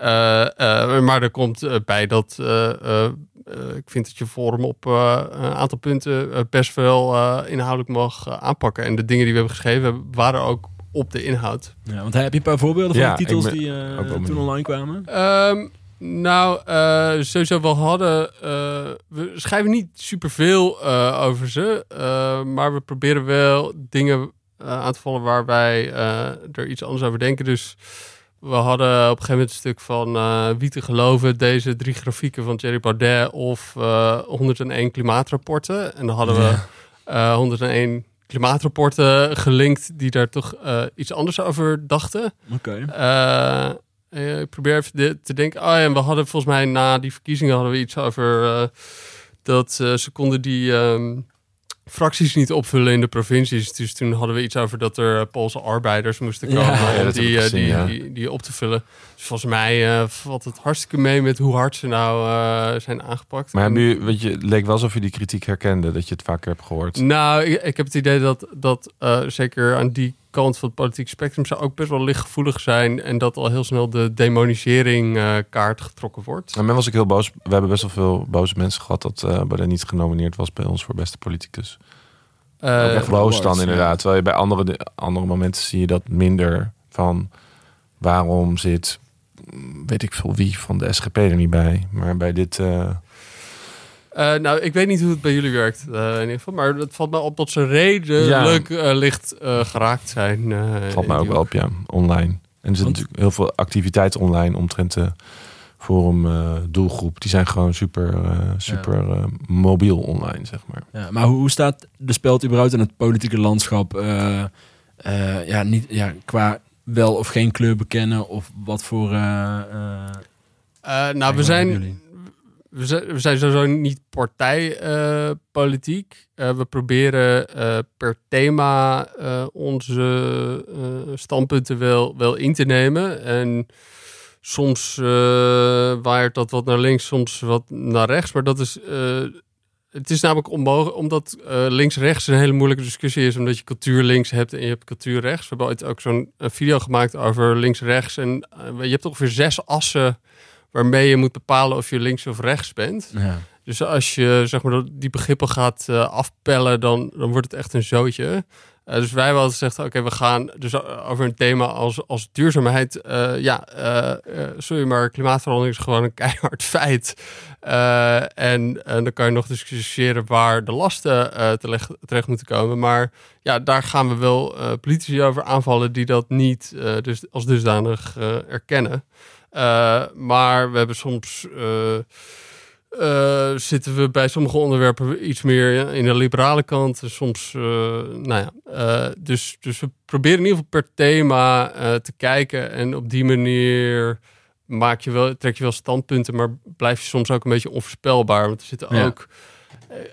Eh, eh, maar er komt eh, bij dat eh, eh, eh, ik vind dat je Forum op eh, een aantal punten best wel eh, inhoudelijk mag aanpakken. En de dingen die we hebben geschreven waren ook op de inhoud. Ja, want heb je een paar voorbeelden van Ja, de titels ben die eh, wel toen online kwamen? Ehm, nou, eh, sowieso, we hadden. eh, we schrijven niet superveel eh over ze. eh, maar we proberen wel dingen aan te vallen waar wij eh, er iets anders over denken. Dus we hadden op een gegeven moment een stuk van eh, wie te geloven, deze drie grafieken van Thierry Baudet of eh 101 klimaatrapporten. En dan hadden we eh 101 klimaatrapporten gelinkt die daar toch eh, iets anders over dachten. Oké. Eh, eh, ik probeer even te denken. Oh ja, en we hadden volgens mij na die verkiezingen hadden we iets over eh, dat eh, ze konden die ehm, fracties niet opvullen in de provincies. Dus toen hadden we iets over dat er Poolse arbeiders moesten komen ja, om heb die, eh, gezien, die, ja. die, die op te vullen. Dus volgens mij eh, valt het hartstikke mee met hoe hard ze nou eh, zijn aangepakt. Maar jullie, weet je, het leek wel alsof je die kritiek herkende, dat je het vaker hebt gehoord. nou, ik, ik heb het idee dat, dat eh, zeker aan die kant van het politieke spectrum zou ook best wel lichtgevoelig zijn. En dat al heel snel de demonisering uh, kaart getrokken wordt. En men was ik heel boos. We hebben best wel veel boze mensen gehad dat uh, Baudet niet genomineerd was bij ons voor beste politicus. Uh, ook echt boos dan inderdaad. Terwijl je bij andere, andere momenten zie je dat minder van waarom zit weet ik veel wie van de SGP er niet bij. Maar bij dit... Uh... Uh, nou, ik weet niet hoe het bij jullie werkt uh, in ieder geval. Maar het valt me op dat ze redelijk ja. licht geraakt zijn. valt mij ook wel op, ja. Online. En er zit natuurlijk heel veel activiteit online omtrent de forum doelgroep. Die zijn gewoon super, super ja. mobiel online, zeg maar. Ja, maar hoe staat de speld überhaupt in het politieke landschap? ja, niet, ja, qua wel of geen kleur bekennen? Of wat voor... Uh, nou, we zijn, we zijn, sowieso niet partijpolitiek. we proberen per thema onze standpunten wel, wel in te nemen. En soms waait dat wat naar links, soms wat naar rechts. Maar dat is het is namelijk onmogelijk, omdat links-rechts een hele moeilijke discussie is, omdat je cultuur links hebt en je hebt cultuur rechts. We hebben ooit ook zo'n video gemaakt over links-rechts. En je hebt ongeveer zes assen waarmee je moet bepalen of je links of rechts bent. Ja. Dus als je zeg maar, die begrippen gaat uh, afpellen, dan, dan wordt het echt een zootje. Uh, dus wij hebben altijd gezegd, oké, we gaan dus over een thema als, als duurzaamheid. Uh, ja, sorry, maar klimaatverandering is gewoon een keihard feit. en, en dan kan je nog discussiëren waar de lasten terecht, terecht moeten komen. Maar ja, daar gaan we wel politici over aanvallen die dat niet dus als dusdanig erkennen. Maar we hebben soms uh, zitten we bij sommige onderwerpen iets meer in de liberale kant. Soms, uh, nou ja. Uh, dus, dus we proberen in ieder geval per thema te kijken. En op die manier maak je wel, trek je wel standpunten, maar blijf je soms ook een beetje onvoorspelbaar. Want er zitten ja. ook.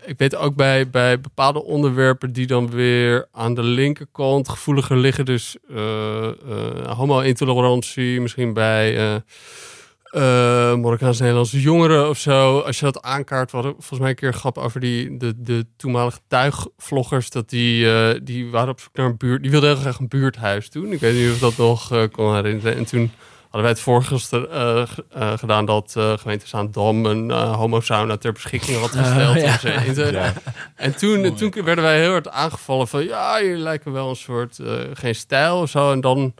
Ik weet ook bij, bij bepaalde onderwerpen die dan weer aan de linkerkant gevoeliger liggen. Dus homo-intolerantie, misschien bij uh, Marokkaans-Nederlandse jongeren of zo. Als je dat aankaart, hadden volgens mij een keer een grap over die, de, de toenmalige tuigvloggers. Dat die, uh, die waren op zoek naar een buurt. Die wilden heel graag een buurthuis doen. Ik weet niet of dat nog uh, kon herinneren. En toen hadden wij het vorige gedaan dat gemeente Zaandam een homo-sauna ter beschikking had gesteld. ja. En toen, toen werden wij heel hard aangevallen van ja, jullie lijken wel een soort geen stijl of zo. En dan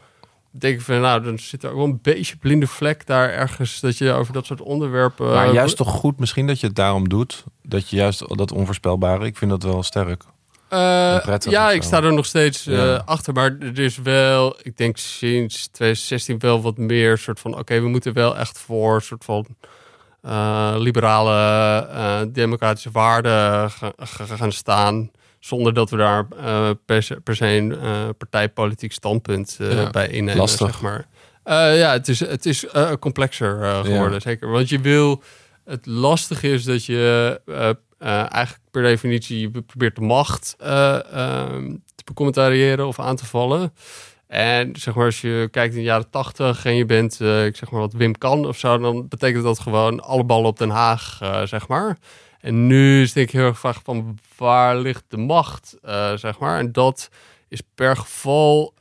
denk ik van, nou, dan zit er ook wel een beetje blinde vlek daar ergens dat je over dat soort onderwerpen. Maar juist toch goed, misschien dat je het daarom doet, dat je juist dat onvoorspelbare. Ik vind dat wel sterk. Uh, ja, ik sta er nog steeds uh, achter, maar er is wel, ik denk sinds 2016 wel wat meer soort van, oké, we moeten wel echt voor soort van uh, liberale democratische waarden gaan staan. Zonder dat we daar uh, per, per, se een partijpolitiek standpunt ja, bij innemen. Lastig. Zeg maar. ja, het is, het is complexer geworden, ja. zeker. Want je wil. Het lastige is dat je eigenlijk per definitie probeert de macht ehm, te becommentariëren of aan te vallen. En zeg maar, als je kijkt in de jaren tachtig en je bent, ik zeg maar wat Wim kan of zo, dan betekent dat gewoon alle ballen op Den Haag, zeg maar. En nu is ik heel erg vraag van waar ligt de macht, zeg maar. En dat is per geval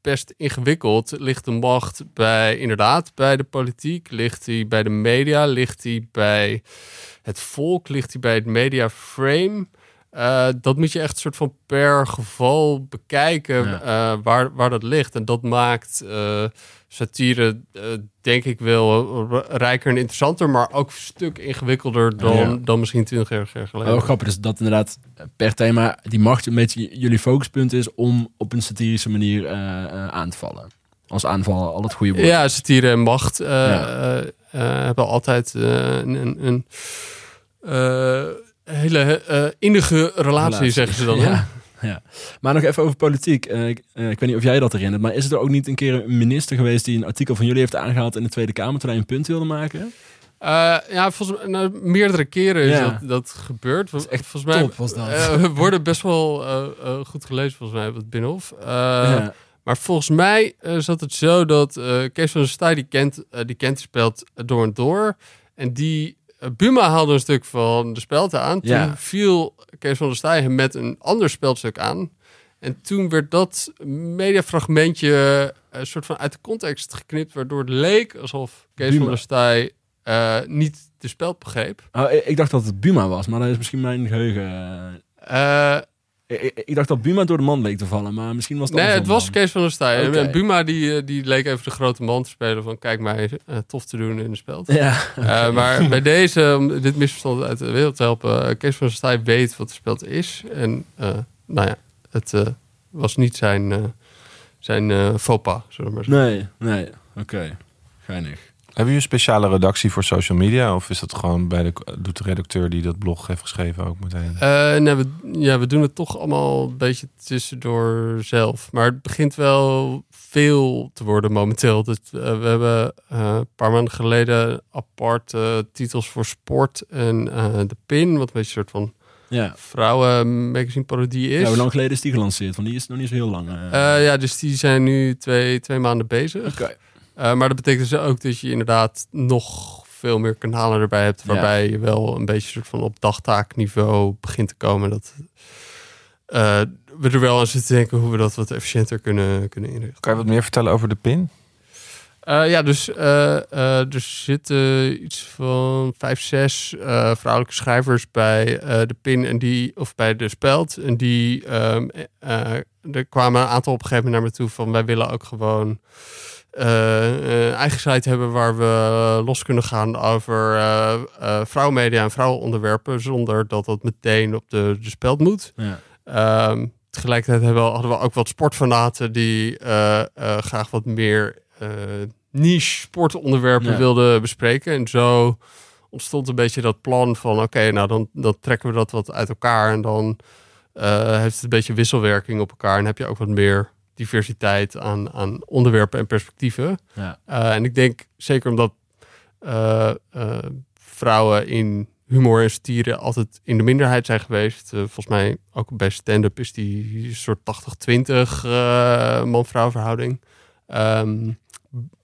best ingewikkeld. Ligt de macht bij, inderdaad, bij de politiek? Ligt die bij de media? Ligt die bij het volk? Ligt die bij het media frame? Uh, dat moet je echt soort van per geval bekijken ja. waar, waar dat ligt. En dat maakt satire, uh, denk ik wel rijker en interessanter, maar ook een stuk ingewikkelder dan, dan misschien 20 jaar geleden. Oh, grappig is dat inderdaad per thema die macht een beetje jullie focuspunt is om op een satirische manier aan te vallen. Als aanvallen al het goede woord. Ja, satire en macht ja. hebben altijd een, een, een hele innige relatie, relatie, zeggen ze dan. Ja ja. Maar nog even over politiek. Uh, ik, uh, ik, weet niet of jij dat herinnert, maar is er ook niet een keer een minister geweest die een artikel van jullie heeft aangehaald in de Tweede Kamer terwijl hij een punt wilde maken? Uh, ja, volgens mij nou, meerdere keren is dat, dat gebeurd. Dat is echt volgens mij top, was dat. we worden best wel goed gelezen volgens mij op het Binnenhof. Ja. Maar volgens mij zat het zo dat Kees van der Staaij die kent, die kent speelt door en door. En die Buma haalde een stuk van de spelte aan. Toen viel Kees van der Staaij met een ander speldstuk aan. En toen werd dat mediafragmentje een soort van uit de context geknipt, waardoor het leek alsof Kees Buma. van der Staaij eh, niet de speld begreep. Oh, ik, dacht dat het Buma was, maar dat is misschien mijn geheugen. Eh, Ik, dacht dat Buma door de man leek te vallen, maar misschien was het nee, het was. Kees van der Staaij. Buma die, eh, die leek even de grote man te spelen van kijk mij eh, tof te doen in de speld. Ja, Eh, maar bij deze, om dit misverstand uit de wereld te helpen, Kees van der Staaij weet wat de speld is. En nou ja, het was niet zijn, zijn faux pas, zullen we maar zeggen. nee, nee. Oké, geinig. Hebben jullie een speciale redactie voor social media? Of is dat gewoon bij de, doet de redacteur die dat blog heeft geschreven ook meteen? Eh, nee, we, ja, we doen het toch allemaal een beetje tussendoor zelf. Maar het begint wel veel te worden momenteel. Dat, eh, we hebben eh, een paar maanden geleden apart titels voor sport en eh, de pin, wat een beetje een soort van Ja. vrouwen magazine parodie is. ja, hoe lang geleden is die gelanceerd? Want die is nog niet zo heel lang. ja, dus die zijn nu twee, twee maanden bezig. Oké. Eh, maar dat betekent dus ook dat je inderdaad nog veel meer kanalen erbij hebt. Ja. Waarbij je wel een beetje soort van op dagtaakniveau begint te komen. Dat eh, we er wel aan zitten te denken hoe we dat wat efficiënter kunnen, kunnen inrichten. Kan je wat meer vertellen over de pin? Eh, ja, dus eh, er zitten iets van vijf, zes vrouwelijke schrijvers bij de PIN en die, of bij de Speld. En die, ehm, eh, eh, er kwamen een aantal op een gegeven moment naar me toe van wij willen ook gewoon eigen site hebben waar we los kunnen gaan over eh eh, vrouwenmedia en vrouwenonderwerpen zonder dat dat meteen op de, de Speld moet. Ja. Ehm, tegelijkertijd hebben we, hadden we ook wat sportfanaten die eh, eh, graag wat meer eh, niche sportonderwerpen Ja. wilden bespreken. En zo ontstond een beetje dat plan van oké, nou dan, dan trekken we dat wat uit elkaar en dan eh, heeft het een beetje wisselwerking op elkaar en heb je ook wat meer diversiteit aan, aan onderwerpen en perspectieven. Ja. Eh, en ik denk zeker omdat eh, eh, vrouwen in humor en satire altijd in de minderheid zijn geweest. Volgens mij ook bij stand-up is die soort 80-20 eh, man-vrouw verhouding. Ehm,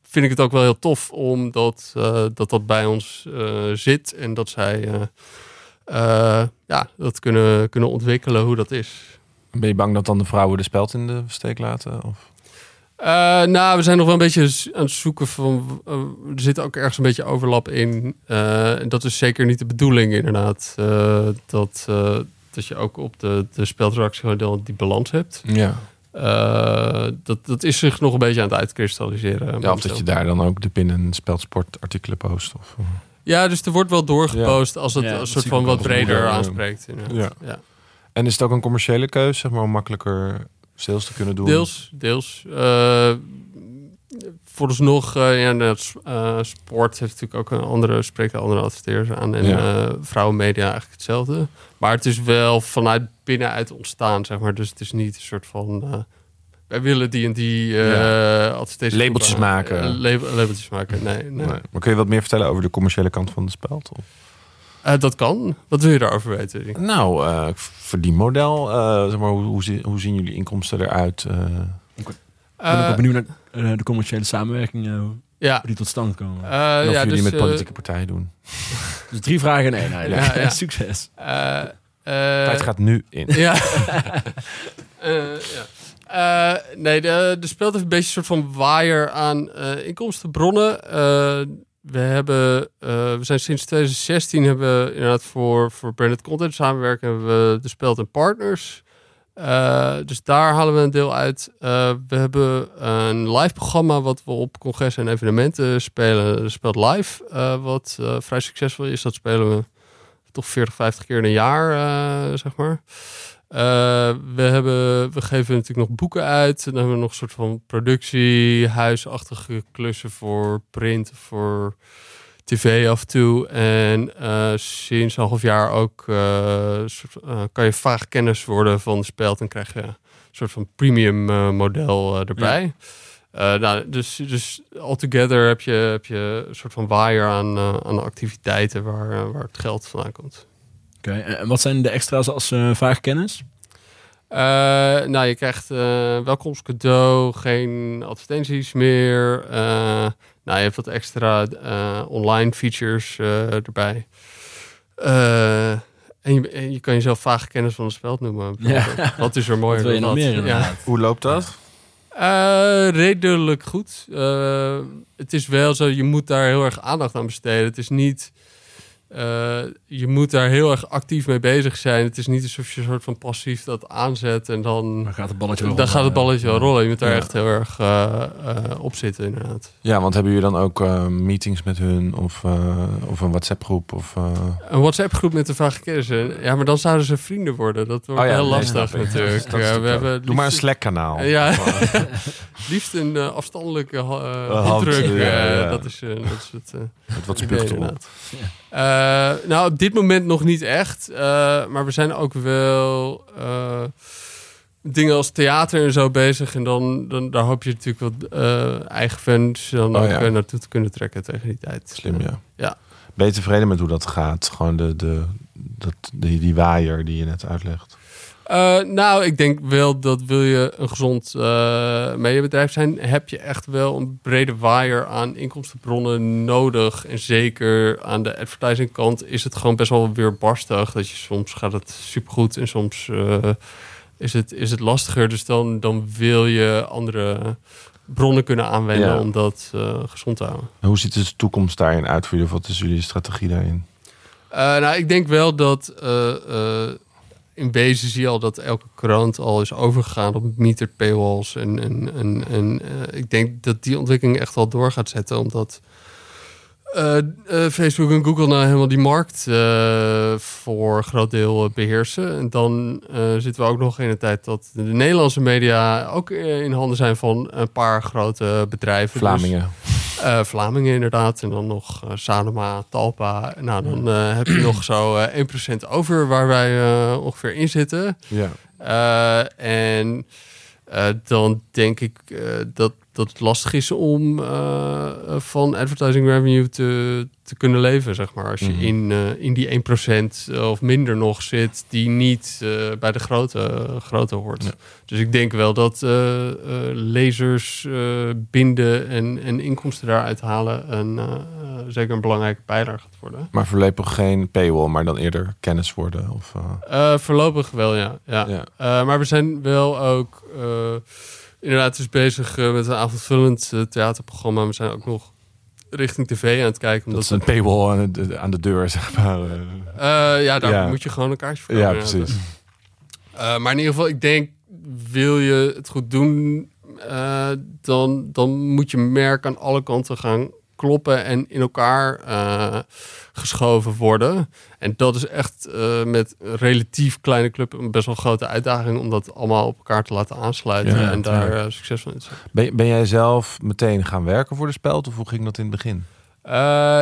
vind ik het ook wel heel tof omdat dat, dat bij ons zit en dat zij ja, dat kunnen, kunnen ontwikkelen hoe dat is. Ben je bang dat dan de vrouwen de speld in de steek laten? Of? Eh, nou, we zijn nog wel een beetje aan het zoeken van. eh, er zit ook ergens een beetje overlap in. Eh, en dat is zeker niet de bedoeling, inderdaad. eh, dat, eh, dat je ook op de, de speltractie die balans hebt. Ja. Eh, dat, dat is zich nog een beetje aan het uitkristalliseren. ja, of dat je daar dan ook de pin- en speldsportartikelen post? Of, Ja, dus er wordt wel doorgepost als het Ja, een soort van wat breder aanspreekt. inderdaad. Ja. ja. En is het ook een commerciële keuze, zeg maar, om makkelijker sales te kunnen doen? Deels, deels. Eh vooralsnog, eh ja, net, eh, sport heeft natuurlijk ook een andere, spreekt een andere adverteerders aan. En Ja. vrouwenmedia eigenlijk hetzelfde. Maar het is wel vanuit binnenuit ontstaan, zeg maar. Dus het is niet een soort van... wij willen die en die eh Ja. Labeltjes maken. lab- labeltjes maken, nee. nee. Maar kun je wat meer vertellen over de commerciële kant van de speld? Of? Eh, dat kan. Wat wil je daarover weten? Nou, eh verdienmodel. eh zeg maar, hoe, hoe, zi- hoe zien jullie inkomsten eruit? eh? Ik ben ook wel benieuwd naar eh, de commerciële samenwerking, ja. die tot stand komen. Eh, en of ja, jullie dus, met politieke partijen doen? dus drie vragen in één. Ja, ja. Succes. eh, eh, Tijd gaat nu in. Ja. Eh, ja. Eh, nee, de, de speelt een beetje een soort van waaier aan eh, inkomstenbronnen. Eh, we, hebben, eh, we zijn sinds 2016 hebben we inderdaad voor, voor branded content samenwerken. Hebben we de Speld en Partners. Eh, dus daar halen we een deel uit. Eh, we hebben een live programma wat we op congressen en evenementen spelen. De Speld Live, wat vrij succesvol is. Dat spelen we toch 40, 50 keer in een jaar, zeg maar. Eh, we, hebben, we geven natuurlijk nog boeken uit. En dan hebben we nog een soort van productie, huisachtige klussen voor print, voor tv af en toe. En eh, sinds een half jaar ook eh, soort, kan je vaag kennis worden van de speld. En krijg je een soort van premium model erbij. Nou, dus, dus altogether heb je, heb je een soort van waaier aan, aan activiteiten waar, waar het geld vandaan komt. Oké, en en wat zijn de extra's als eh vaag kennis? Eh, nou, je krijgt eh welkomstcadeau, geen advertenties meer. Eh, nou, je hebt wat extra eh, online features eh, erbij. Eh, En je, en je kan jezelf vage kennis van een speld noemen. Ja. Wat is er mooier je dan nog dat? meer Ja. Hoe loopt dat? Eh, redelijk goed. Eh, het is wel zo, je moet daar heel erg aandacht aan besteden. Het is niet... eh, je moet daar heel erg actief mee bezig zijn. Het is niet alsof je een soort van passief dat aanzet en dan... Dan gaat het balletje wel Dan rollen. gaat het balletje wel rollen. Je moet daar Ja. echt heel erg eh, eh, op zitten, inderdaad. Ja, want hebben jullie dan ook eh, meetings met hun of, eh, of een WhatsApp groep? Of, eh, Een WhatsApp-groep met de vage kennis. Ja, maar dan zouden ze vrienden worden. Dat wordt Oh ja, heel nee, lastig natuurlijk. Ja, we hebben Doe maar een Slack-kanaal. Ja. Liefst een afstandelijke handdruk. Dat, is, dat is het... wat idee, Eh, nou, op dit moment nog niet echt. Eh, maar we zijn ook wel eh, dingen als theater en zo bezig. En dan, dan daar hoop je natuurlijk wat eigen fans dan Oh, ook ja. naartoe te kunnen trekken tegen die tijd. Slim, ja. Ja. Ben je tevreden met hoe dat gaat? Gewoon de, de, dat, die, die waaier die je net uitlegt. Eh, nou, ik denk wel dat wil je een gezond eh mediabedrijf zijn, heb je echt wel een brede waaier aan inkomstenbronnen nodig. En zeker aan de advertising kant is het gewoon best wel weerbarstig. Dat je soms gaat het supergoed en soms eh, is, het, is het lastiger. Dus dan, dan wil je andere bronnen kunnen aanwenden Ja. om dat gezond te houden. En hoe ziet de toekomst daarin uit voor jullie? Wat is jullie strategie daarin? Nou, ik denk wel dat in wezen zie je al dat elke krant al is overgegaan op metered paywalls. En, en, en, en eh, ik denk dat die ontwikkeling echt wel door gaat zetten, omdat eh, eh, Facebook en Google nou helemaal die markt voor groot deel eh, beheersen. En dan zitten we ook nog in een tijd dat de Nederlandse media ook in handen zijn van een paar grote bedrijven. Dus- Vlamingen. eh, Vlamingen inderdaad. En dan nog Sanoma, Talpa. Nou, dan eh, heb je nog zo eh 1% over waar wij ongeveer in zitten. Ja. En dan denk ik dat, dat het lastig is om eh, van advertising revenue te, te kunnen leven, zeg maar. Als je Mhm. in, eh, in die 1% of minder nog zit, die niet eh, bij de grote, grote hoort. Ja. Dus ik denk wel dat eh, eh, lezers eh, binden en, en inkomsten daaruit halen een, eh, eh, zeker een belangrijke bijdrage gaat worden. Maar voorlopig geen paywall, maar dan eerder kennis worden. Of, eh, Eh, voorlopig wel, ja. ja. ja. Eh, maar we zijn wel ook eh, inderdaad dus bezig eh, met een avondvullend eh, theaterprogramma. We zijn ook nog richting tv aan het kijken. Dat Omdat is een paywall aan de, aan de deur, zeg maar. eh. Ja, daar Ja. moet je gewoon een kaartje voor ja, precies. Maar in ieder geval, ik denk, wil je het goed doen, dan, dan moet je merk aan alle kanten gaan kloppen en in elkaar eh, geschoven worden. En dat is echt eh, met relatief kleine club een best wel grote uitdaging om dat allemaal op elkaar te laten aansluiten Ja, en daar eh, succesvol in te zijn. Ben, ben jij zelf meteen gaan werken voor de speld? Of hoe ging dat in het begin?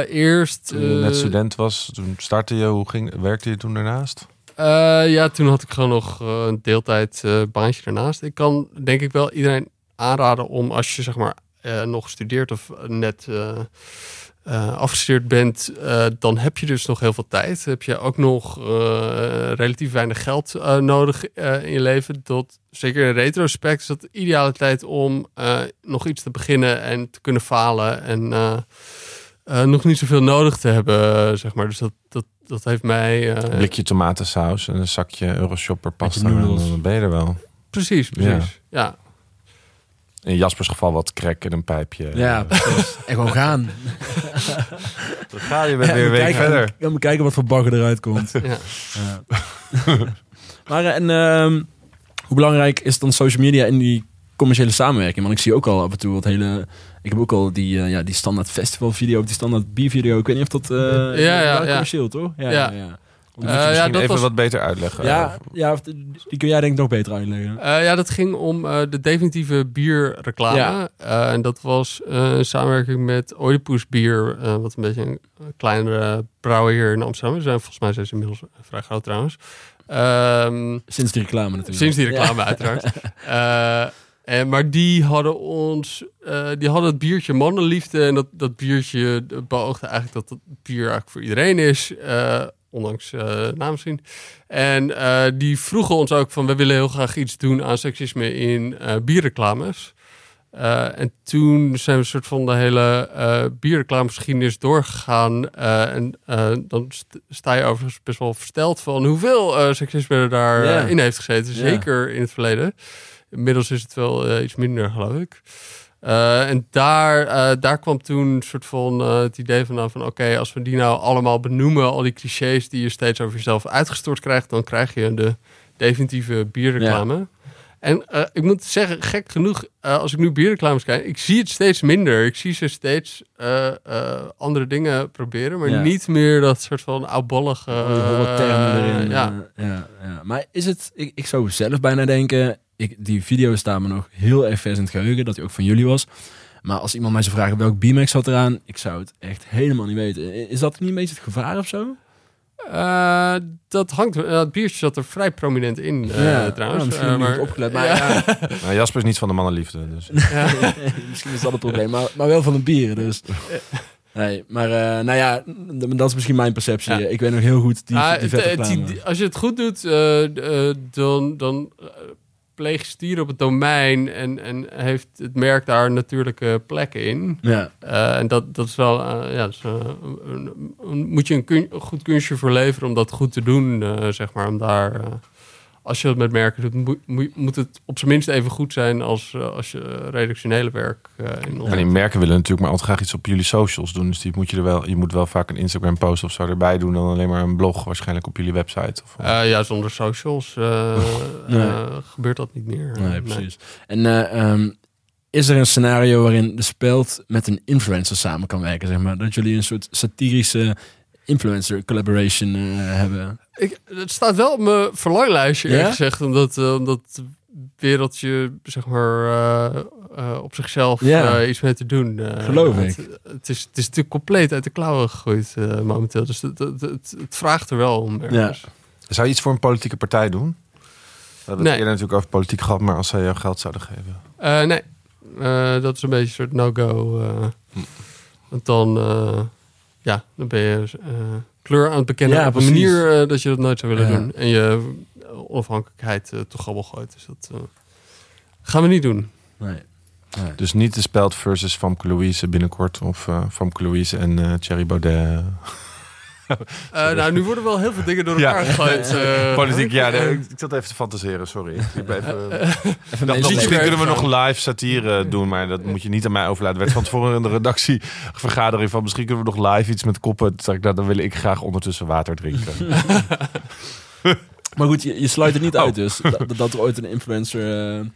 Eerst. Toen je net student was, toen startte je. Hoe ging, werkte je toen daarnaast? Ja, toen had ik gewoon nog een deeltijd baantje ernaast. Ik kan denk ik wel iedereen aanraden om als je zeg maar nog studeert of net eh, eh, afgestudeerd bent, eh, dan heb je dus nog heel veel tijd. Heb je ook nog eh, relatief weinig geld eh, nodig eh, in je leven. Dat, zeker in retrospect is dat de ideale tijd om eh, nog iets te beginnen en te kunnen falen en eh, eh, nog niet zoveel nodig te hebben, eh, zeg maar. Dus dat, dat, dat heeft mij... eh, Een blikje tomatensaus en een zakje Euroshopper pasta. En dan ben je er wel. Precies, precies. Ja. In Jaspers geval wat crack en een pijpje. Ja, precies. En gewoon gaan. Dan ga je weer Ja, weer een we week kijken- verder. Ja, we kijken wat voor bagger eruit komt. ja. Ja. maar eh, en, ehm, hoe belangrijk is dan social media in die commerciële samenwerking? Want ik zie ook al af en toe wat hele... Ik heb ook al die, eh, ja, die standaard festival video, die standaard biervideo. Ik weet niet of dat... eh Ja, ja. commercieel, toch? Ja, Ja. Ja. ja. Moet je Eh, ja, misschien dat even was- wat beter uitleggen. Ja, ja, die kun jij denk ik nog beter uitleggen. Eh, ja, dat ging om eh, de definitieve bierreclame. Ja. Eh, en dat was eh, een samenwerking met Oedipus Bier, eh, wat een beetje een kleinere brouwer hier in Amsterdam. zijn volgens mij zijn ze inmiddels vrij groot trouwens. Ehm, Sinds die reclame natuurlijk. Sinds die reclame, Ja. uiteraard. Eh, en, maar die hadden ons, eh, die hadden het biertje mannenliefde. En dat, dat biertje beoogde eigenlijk dat het bier eigenlijk voor iedereen is. eh, ondanks uh, naamzien. En eh, die vroegen ons ook van, we willen heel graag iets doen aan seksisme in eh, bierreclames. En toen zijn we een soort van de hele uh, bierreclamegeschiedenis doorgegaan. En dan sta je overigens best wel versteld van hoeveel seksisme er daarin in heeft gezeten. Zeker in het verleden. Inmiddels is het wel iets minder, geloof ik. En daar, daar kwam toen een soort van het idee van, van oké, als we die nou allemaal benoemen, al die clichés die je steeds over jezelf uitgestort krijgt, dan krijg je de definitieve bierreclame. En ik moet zeggen, gek genoeg, als ik nu bierreclames kijk, ik zie het steeds minder. Ik zie ze steeds andere dingen proberen, maar niet meer dat soort van oudbollige erin. Ja. ja. Ja, Maar is het, ik, ik zou zelf bijna denken, ik, die video staan me nog heel erg vers in het geheugen, dat hij ook van jullie was. Maar als iemand mij zou vragen welk B-Max zat eraan, ik zou het echt helemaal niet weten. Is dat niet een beetje het gevaar of zo? Uh, dat hangt. Uh, het biertje zat er vrij prominent in, uh, ja, trouwens. misschien uh, maar, opgelet. Maar, ja. nou, Jasper is niet van de mannenliefde. Dus. misschien is dat het probleem. Maar, maar wel van een bier. Dus. Nee, maar nou ja, dat is misschien mijn perceptie. Ik weet nog heel goed die, ah, die, die Als je het goed doet, dan, dan pleeg stier op het domein en, en heeft het merk daar natuurlijke plekken in. Ja. Uh, en dat, dat is wel, uh, ja, dus, uh, moet je een, kun, een, goed kunstje voor leveren om dat goed te doen, zeg maar, om daar als je het met merken doet, moet, moet het op zijn minst even goed zijn als, uh, als je redactionele werk uh, in En die merken willen natuurlijk maar altijd graag iets op jullie socials doen. Dus die moet je er wel, je moet wel vaak een Instagram post of zo erbij doen dan alleen maar een blog waarschijnlijk op jullie website. Of, uh, ja, zonder socials gebeurt dat niet meer. Nee, precies. En um, is er een scenario waarin de speld met een influencer samen kan werken, zeg maar? Dat jullie een soort satirische influencer collaboration hebben? Ik, het staat wel op mijn verlanglijstje, eerlijk gezegd. Omdat, uh, omdat het wereldje, zeg maar, uh, uh, op zichzelf iets mee te doen. Geloof ik. Het, het, is, het is natuurlijk compleet uit de klauwen gegooid momenteel. Dus het, het, het, vraagt er wel om. Ja. Zou je iets voor een politieke partij doen? We hebben het natuurlijk over politiek gehad, maar als zij jou geld zouden geven? nee, dat is een beetje een soort no-go. Hm. Want dan, ja, dan ben je kleur aan het bekennen op een manier uh, dat je dat nooit zou willen doen. En je onafhankelijkheid uh, toch al gooit. Dus dat uh, gaan we niet doen. Nee. nee. Dus niet de speld versus Famke Louise binnenkort. Of uh, Famke Louise en Thierry Baudet. Uh, nou, nu worden wel heel veel dingen door elkaar ja. gegooid. Uh, Politiek, ja. Nee, ik, zat even te fantaseren, sorry. Ik ben even, even dacht, misschien kunnen we nog live satire doen, maar dat moet je niet aan mij overlaten. werd van tevoren in de redactievergadering van misschien kunnen we nog live iets met koppen. Toen ik, nou, dan wil ik graag ondertussen water drinken. maar goed, je, je sluit het niet uit oh. dus, dat, dat er ooit een influencer uh,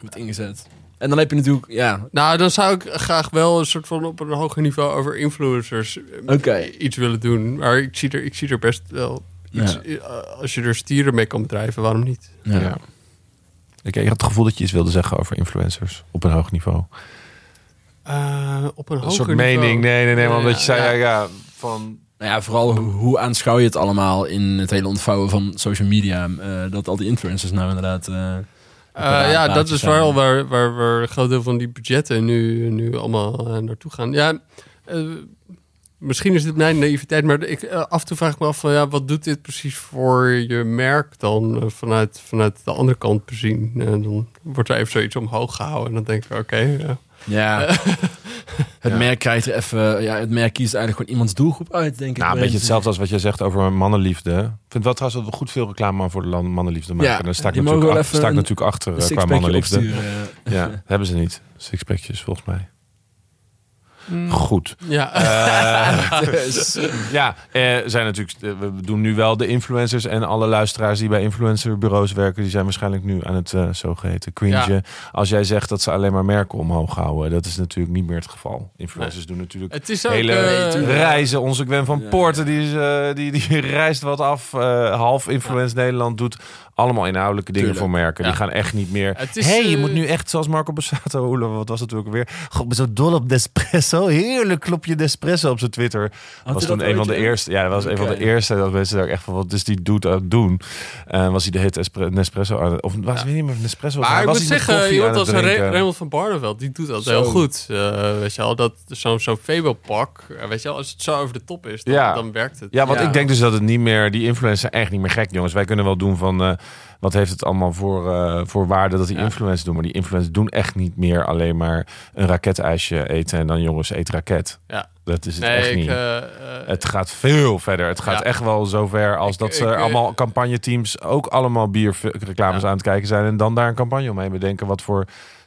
wordt ingezet. En dan heb je natuurlijk, ja. Nou, dan zou ik graag wel een soort van op een hoger niveau over influencers okay. iets willen doen. Maar ik zie er, ik zie er best wel iets. Ja. Als je er stieren mee kan bedrijven, waarom niet? Ja. ja. Ik, had het gevoel dat je iets wilde zeggen over influencers op een hoog niveau. Uh, op een, een soort mening. Nee, nee, nee. Want dat je zei, ja, ja, van. Nou ja, vooral hoe, hoe, aanschouw je het allemaal in het hele ontvouwen van social media? Uh, dat al die influencers nou inderdaad. Uh, uh, ja, dat is wel waar, waar, waar een groot deel van die budgetten nu, nu allemaal uh, naartoe gaan. Ja, uh, misschien is het mijn naïviteit, maar ik, af en toe vraag ik me af van ja, wat doet dit precies voor je merk dan vanuit, vanuit de andere kant bezien? dan wordt er even zoiets omhoog gehouden en dan denk ik oké, okay, ja. Ja. het merk krijgt er even. Ja, het merk kiest eigenlijk gewoon iemands doelgroep uit, denk ik. Nou, een beetje hetzelfde als wat je zegt over mannenliefde. Ik vind wel trouwens dat we goed veel reclame voor de mannenliefde maken. Ja, daar sta ik, natuurlijk, achter, sta ik natuurlijk achter qua mannenliefde. Ja, hebben ze niet. Sixpackjes volgens mij. Mm. Goed. Ja. Uh, dus, ja, er zijn natuurlijk, we doen nu wel de influencers en alle luisteraars die bij influencerbureaus werken, die zijn waarschijnlijk nu aan het uh, zogeheten cringe. Als jij zegt dat ze alleen maar merken omhoog houden, dat is natuurlijk niet meer het geval. Influencers doen natuurlijk het is ook, hele reizen. Onze Gwen van ja. Poorten, die, is, die, die reist wat af. half Influence Nederland doet allemaal inhoudelijke dingen voor merken. Die gaan echt niet meer. Hé, hey, je moet nu echt zoals Marco Bassato, wat was het ook weer? God, ben zo dol op Nespresso heerlijk klopje Nespresso op zijn Twitter. Had was toen een van de eerste. Ja, dat was een van de eerste dat mensen daar echt van wat is die doet aan het doen. Uh, was hij de hit Nespresso aan of was ja. niet meer Nespresso. Maar ik moet zeggen, iemand als Raymond van Barneveld, die doet dat heel goed. Uh, weet je al dat zo'n zo'n Febo pak, uh, weet je al als het zo over de top is, dan, ja. dan werkt het. Ja, want ik denk dus dat het niet meer die influencers echt niet meer gek, jongens. Wij kunnen wel doen van wat heeft het allemaal voor, uh, voor waarde dat die Ja. influencers doen. Maar die influencers doen echt niet meer alleen maar een raketijsje eten en dan jongens eet raket. Ja. Dat is het Nee, echt ik, niet. eh, eh, Het gaat veel verder. Het gaat Ja. echt wel zover als Ik- dat ze ik, eh, allemaal campagneteams ook allemaal bierreclames aan het kijken zijn. En dan daar een campagne omheen bedenken. Wat voor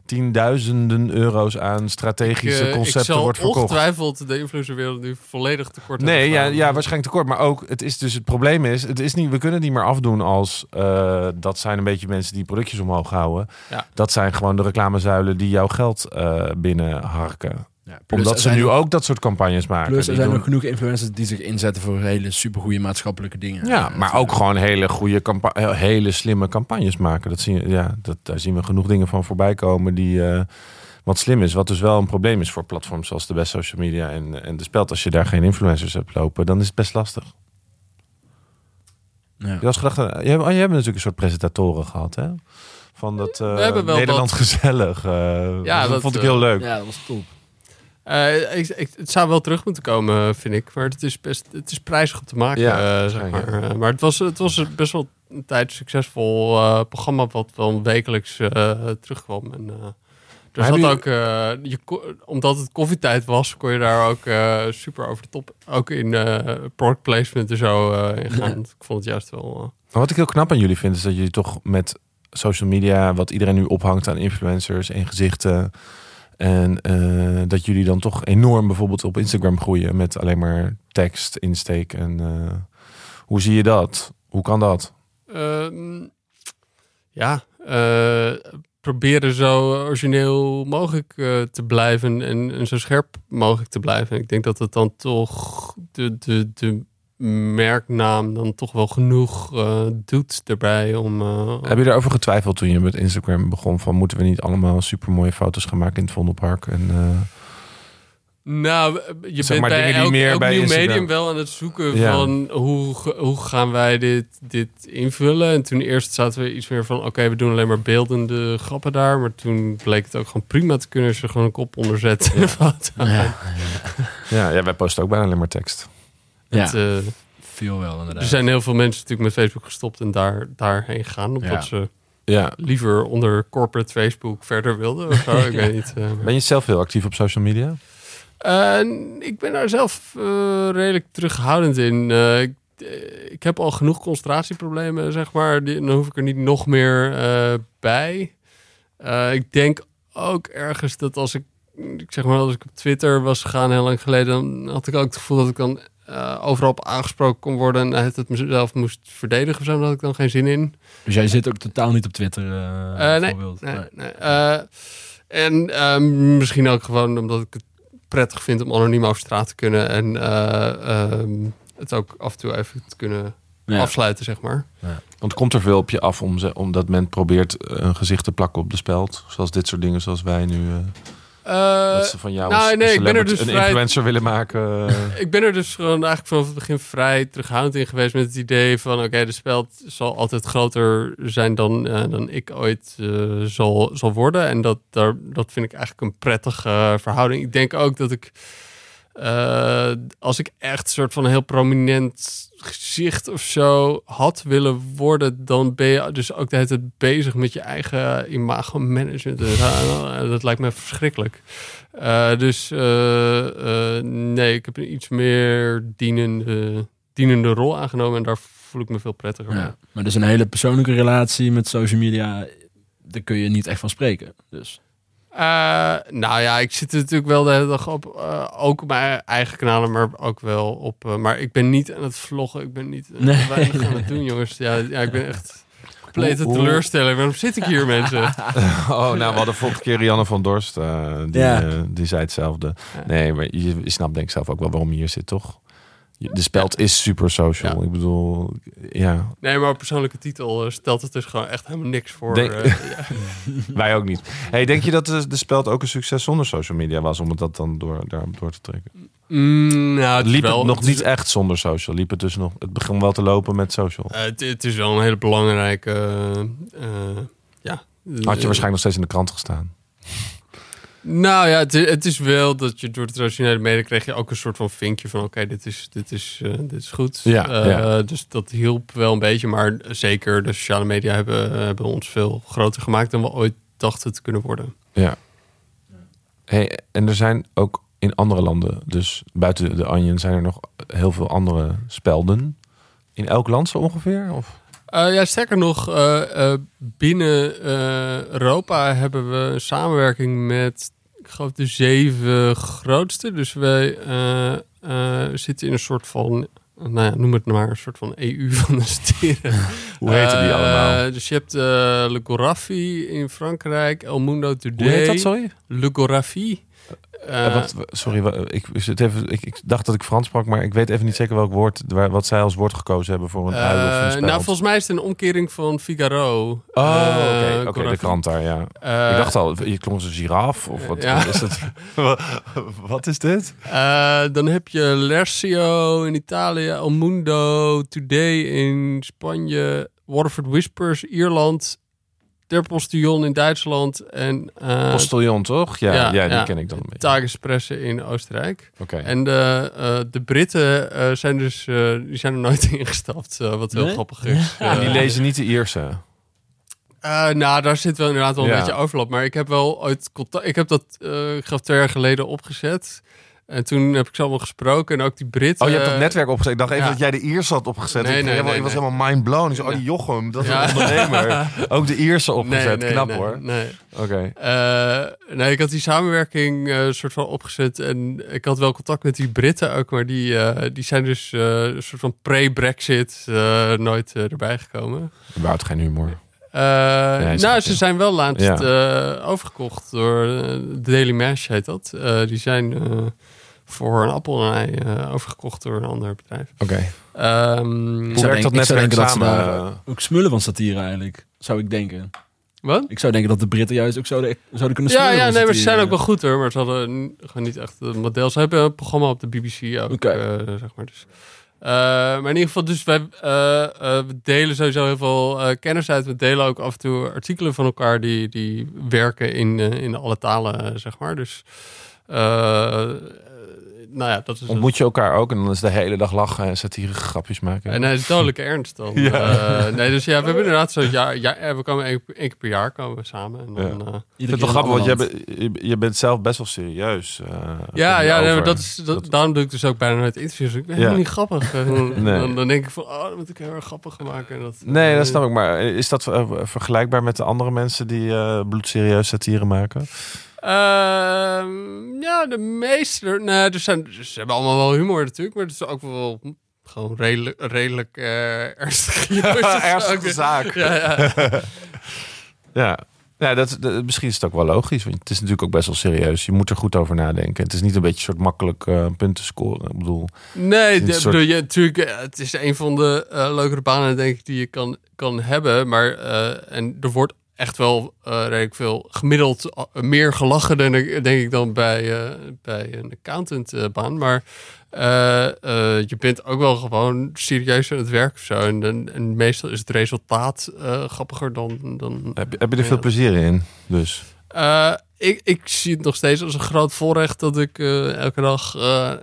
tienduizenden euro's aan strategische ik, eh, concepten wordt verkocht. ongetwijfeld de influencerwereld nu volledig tekort Nee, ja, ja, waarschijnlijk tekort. Maar ook, het is dus het probleem is, het is niet, we kunnen het niet meer afdoen als eh, dat zijn een beetje mensen die productjes omhoog houden. Ja. Dat zijn gewoon de reclamezuilen die jouw geld eh binnenharken. Ja, Omdat ze nu ook- ook dat soort campagnes maken. Plus er zijn doen- genoeg influencers die zich inzetten voor hele supergoeie maatschappelijke dingen. Ja, maar ook gewoon hele goede, eh, hele slimme campagnes maken. Dat zien, ja, dat, daar zien we genoeg dingen van voorbij komen die eh, wat slim is. Wat dus wel een probleem is voor platforms zoals de best social media en, en de speld. Als je daar geen influencers hebt lopen, dan is het best lastig. Ja. Je, was gedacht, eh, je, hebt, oh, je hebt natuurlijk een soort presentatoren gehad, hè? Van dat We wel Nederland wat- gezellig. Ja, dat, dat, vond ik heel leuk. ja, dat was top. Eh, ik, ik- het zou wel terug moeten komen, vind ik. Maar het is best het is prijzig om te maken, Ja, eh, zeg ja. maar. Eh, maar het was, het was best wel een tijd succesvol programma... wat wel wekelijks terugkwam. En, zat jullie- ook, je, omdat het koffietijd was, kon je daar ook super over de top... ook in product placement en zo in gaan. Ja. Ik vond het juist wel... Maar wat ik heel knap aan jullie vind, is dat jullie toch met social media, wat iedereen nu ophangt aan influencers en gezichten. En eh, dat jullie dan toch enorm bijvoorbeeld op Instagram groeien met alleen maar tekst, insteek. En eh, hoe zie je dat? Hoe kan dat? Ehm, ja, eh, proberen zo origineel mogelijk te blijven en, en zo scherp mogelijk te blijven. Ik denk dat het dan toch de, de, de merknaam dan toch wel genoeg eh, doet erbij om... eh, Heb je daarover getwijfeld toen je met Instagram begon? Van moeten we niet allemaal super mooie foto's gaan maken in het Vondelpark? En, eh, Nou, je Zeg bent maar bij dingen die elk, meer elk bij nieuw Instagram- medium wel aan het zoeken Ja. van hoe, hoe gaan wij dit, dit invullen. En toen eerst zaten we iets meer van, oké, we doen alleen maar beeldende grappen daar. Maar toen bleek het ook gewoon prima te kunnen als je gewoon een kop onder zet. en een foto. Ja, ja, ja, wij posten ook bijna alleen maar tekst. Ja. Het, eh, veel wel inderdaad. er zijn heel veel mensen natuurlijk met Facebook gestopt en daar, daarheen gegaan. Omdat Ja. ze Ja. liever onder corporate Facebook verder wilden. Of zo, ik weet niet. eh, Ben je zelf heel actief op social media? Eh, ik ben daar zelf eh, redelijk terughoudend in. Eh, ik, ik heb al genoeg concentratieproblemen, zeg maar. Die, dan hoef ik er niet nog meer eh, bij. Eh, ik denk ook ergens dat als ik, ik zeg maar, als ik op Twitter was gegaan heel lang geleden, dan had ik ook het gevoel dat ik dan eh, overal op aangesproken kon worden en het, het mezelf moest verdedigen of zo. Daar had ik dan geen zin in. Dus jij zit ook totaal niet op Twitter, eh Eh, nee, bijvoorbeeld? nee, nee. En ehm, misschien ook gewoon omdat ik het prettig vind om anoniem over straat te kunnen. En eh, ehm, het ook af en toe even te kunnen Ja. afsluiten, zeg maar. Want komt er veel op je af om ze, omdat men probeert een gezicht te plakken op de speld? Zoals dit soort dingen zoals wij nu. Dat ze van jou nou, een nee, ik ben er dus een vrij- influencer willen maken. ik ben er dus gewoon eigenlijk vanaf het begin vrij terughoudend in geweest met het idee van oké, de speld zal altijd groter zijn dan, eh, dan ik ooit eh, zal, zal worden. En dat, daar, dat vind ik eigenlijk een prettige verhouding. Ik denk ook dat ik eh, als ik echt een soort van heel prominent gezicht of zo had willen worden, dan ben je dus ook de hele tijd bezig met je eigen imago management. Dus, eh, dat lijkt me verschrikkelijk. Eh, dus nee, ik heb een iets meer dienende, dienende rol aangenomen en daar voel ik me veel prettiger. Ja. Maar dus een hele persoonlijke relatie met social media, daar kun je niet echt van spreken. Dus. Eh, nou ja, ik zit er natuurlijk wel de hele dag op. eh, ook op mijn eigen kanalen, maar ook wel op. eh, maar ik ben niet aan het vloggen. Ik ben niet uh, Nee. weinig aan het doen, jongens. Ja, ja ik ben echt complete teleurstelling. Waarom zit ik hier, mensen? oh, nou, we hadden vorige keer Rianne van Dorst. eh, die, Ja. die zei hetzelfde. Ja. Nee, maar je, je snapt denk ik zelf ook wel waarom je hier zit, toch? De speld is super social. Ja. Ik bedoel, ja, Nee, maar persoonlijke titel eh, stelt het dus gewoon echt helemaal niks voor. Denk- eh, ja. wij ook niet. Hey, denk je dat de, de speld ook een succes zonder social media was om het dat dan door, daar door te trekken? Mm, nou, het Liep wel, het nog het is- niet echt zonder social? Liep het dus nog? Het begon wel te lopen met social. eh, het, het is wel een hele belangrijke. ja. Had je waarschijnlijk nog steeds in de krant gestaan? Nou ja, het, het, is wel dat je door de traditionele media kreeg je ook een soort van vinkje van oké, dit, is, dit, is, uh, dit is goed. Ja, uh, Dus dat hielp wel een beetje. Maar zeker de sociale media hebben, hebben ons veel groter gemaakt dan we ooit dachten te kunnen worden. Ja. Hey, en er zijn ook in andere landen, dus buiten de Onion, zijn er nog heel veel andere spelden. In elk land zo ongeveer? Of? Uh, ja, sterker nog, uh, uh, binnen Europa hebben we een samenwerking met, geloof, de zeven grootste. Dus wij zitten in een soort van, nou ja, noem het maar, een soort van EU van de steden. Hoe heten die allemaal? Dus je hebt Le Gorafi in Frankrijk, El Mundo Today. Hoe heet dat, sorry? Le Gorafi. Uh, wat, sorry, ik, zit even, ik, ik, dacht dat ik Frans sprak, maar ik weet even niet zeker welk woord, waar, wat zij als woord gekozen hebben voor een uh, of een speld. Nou, volgens mij is het een omkering van Figaro. Oh, oké, okay. okay, de krant daar, ja. Uh, ik dacht al, je klonk een giraf of wat, ja. wat is het? wat is dit? dan heb je Lercio in Italië, El Mundo, Today in Spanje, Waterford Whispers, Ierland, Der Postillon in Duitsland. En, uh, Postillon, toch? Ja, ja, ja die ja, ken ik dan. Tagespresse in Oostenrijk. Oké. En de, uh, de Britten uh, zijn dus die zijn er nooit ingestapt, wat heel nee? grappig is. en die lezen niet de Ierse? nou, daar zit wel inderdaad wel een beetje overlap. Maar ik heb wel ooit contact... Ik heb dat, ik geloof twee jaar geleden opgezet. En toen heb ik ze allemaal gesproken en ook die Britten. Oh, je hebt dat netwerk opgezet. Ik dacht even dat jij de Ierse had opgezet. Nee, ik, nee, nee, was helemaal mind blown. Ik zei, oh, die Jochem, dat is een ondernemer. ook de Ierse opgezet. Knap hoor. Nee. Oké. Uh, nee, ik had die samenwerking uh, soort van opgezet. En ik had wel contact met die Britten ook. Maar die, uh, die zijn dus een soort van pre-Brexit nooit erbij gekomen. Überhaupt geen humor. Uh, nee, nou, ze zijn wel laatst ja. uh, overgekocht door de Daily Mash, heet dat. Uh, die zijn voor een appel en ei uh, overgekocht door een ander bedrijf. Oké. Okay. Um, Hoe werkt dat net samen? Dat ze daar ook smullen van satire eigenlijk, zou ik denken. Wat? Ik zou denken dat de Britten juist ook zouden, zouden kunnen smullen Ja, ja nee, maar ze zijn ook wel goed hoor. Maar ze hadden gewoon niet echt een model. Ze hebben een programma op de BBC ook, okay. uh, zeg maar. Dus. Uh, maar in ieder geval, dus wij uh, uh, we delen sowieso heel veel kennis uit. We delen ook af en toe artikelen van elkaar die, die werken in, in alle talen, zeg maar. Dus nou ja, dat is Ontmoet je elkaar ook en dan is de hele dag lachen en satire grapjes maken. En hij is dodelijke ernst dan. ja. Uh, nee, dus ja, we hebben inderdaad zo, ja, ja we komen één, één keer per jaar komen we samen. En dan, ja. uh, ik vind het wel grappig, want je, bent, je, je, bent zelf best wel serieus. Uh, ja, ja nee, dat is, dat, dat, daarom doe ik dus ook bijna nooit interviews. Ik ben helemaal niet grappig. Dan, nee. dan, dan, denk ik van, oh, dat moet ik heel erg grappig maken. En dat, nee, dat snap ik. Maar is dat vergelijkbaar met de andere mensen die bloedserieus satire maken? Uh, ja, de meeste. Nee, er zijn, ze hebben allemaal wel humor natuurlijk, maar het is ook wel gewoon redelijk, redelijk uh, ernstig. ernstige zaak. Ja, ja. ja. Ja, dat, dat, misschien is het ook wel logisch. Want het is natuurlijk ook best wel serieus. Je moet er goed over nadenken. Het is niet een beetje een soort makkelijk uh, punten scoren. Ik bedoel, nee, de, soort... je, natuurlijk, eh, het is een van de uh, leukere banen denk ik die je kan, kan hebben. Maar en er wordt echt wel uh, redelijk veel gemiddeld uh, meer gelachen dan denk ik dan bij, uh, bij een accountantbaan. maar je bent ook wel gewoon serieus aan het werk of zo. En, en, en meestal is het resultaat grappiger dan. dan heb, je, heb je er veel plezier in? Dus. ik, ik zie het nog steeds als een groot voorrecht dat ik elke dag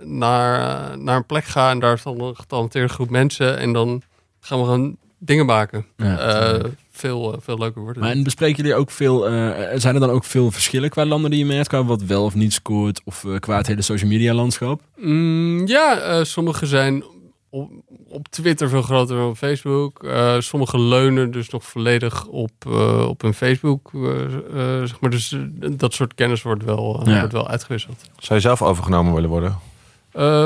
naar, naar een plek ga en daar is dan een getalenteerde groep mensen en dan gaan we gewoon dingen maken. Ja, veel, uh, veel leuker worden. Maar en bespreken jullie ook veel, uh, zijn er dan ook veel verschillen qua landen die je merkt, qua wat wel of niet scoort, of uh, qua het hele social media landschap? Mm, ja, sommige zijn op, op, Twitter veel groter dan op Facebook. sommige leunen dus nog volledig op, op hun Facebook. zeg maar. Dus dat soort kennis wordt wel, ja. wordt wel uitgewisseld. Zou je zelf overgenomen willen worden?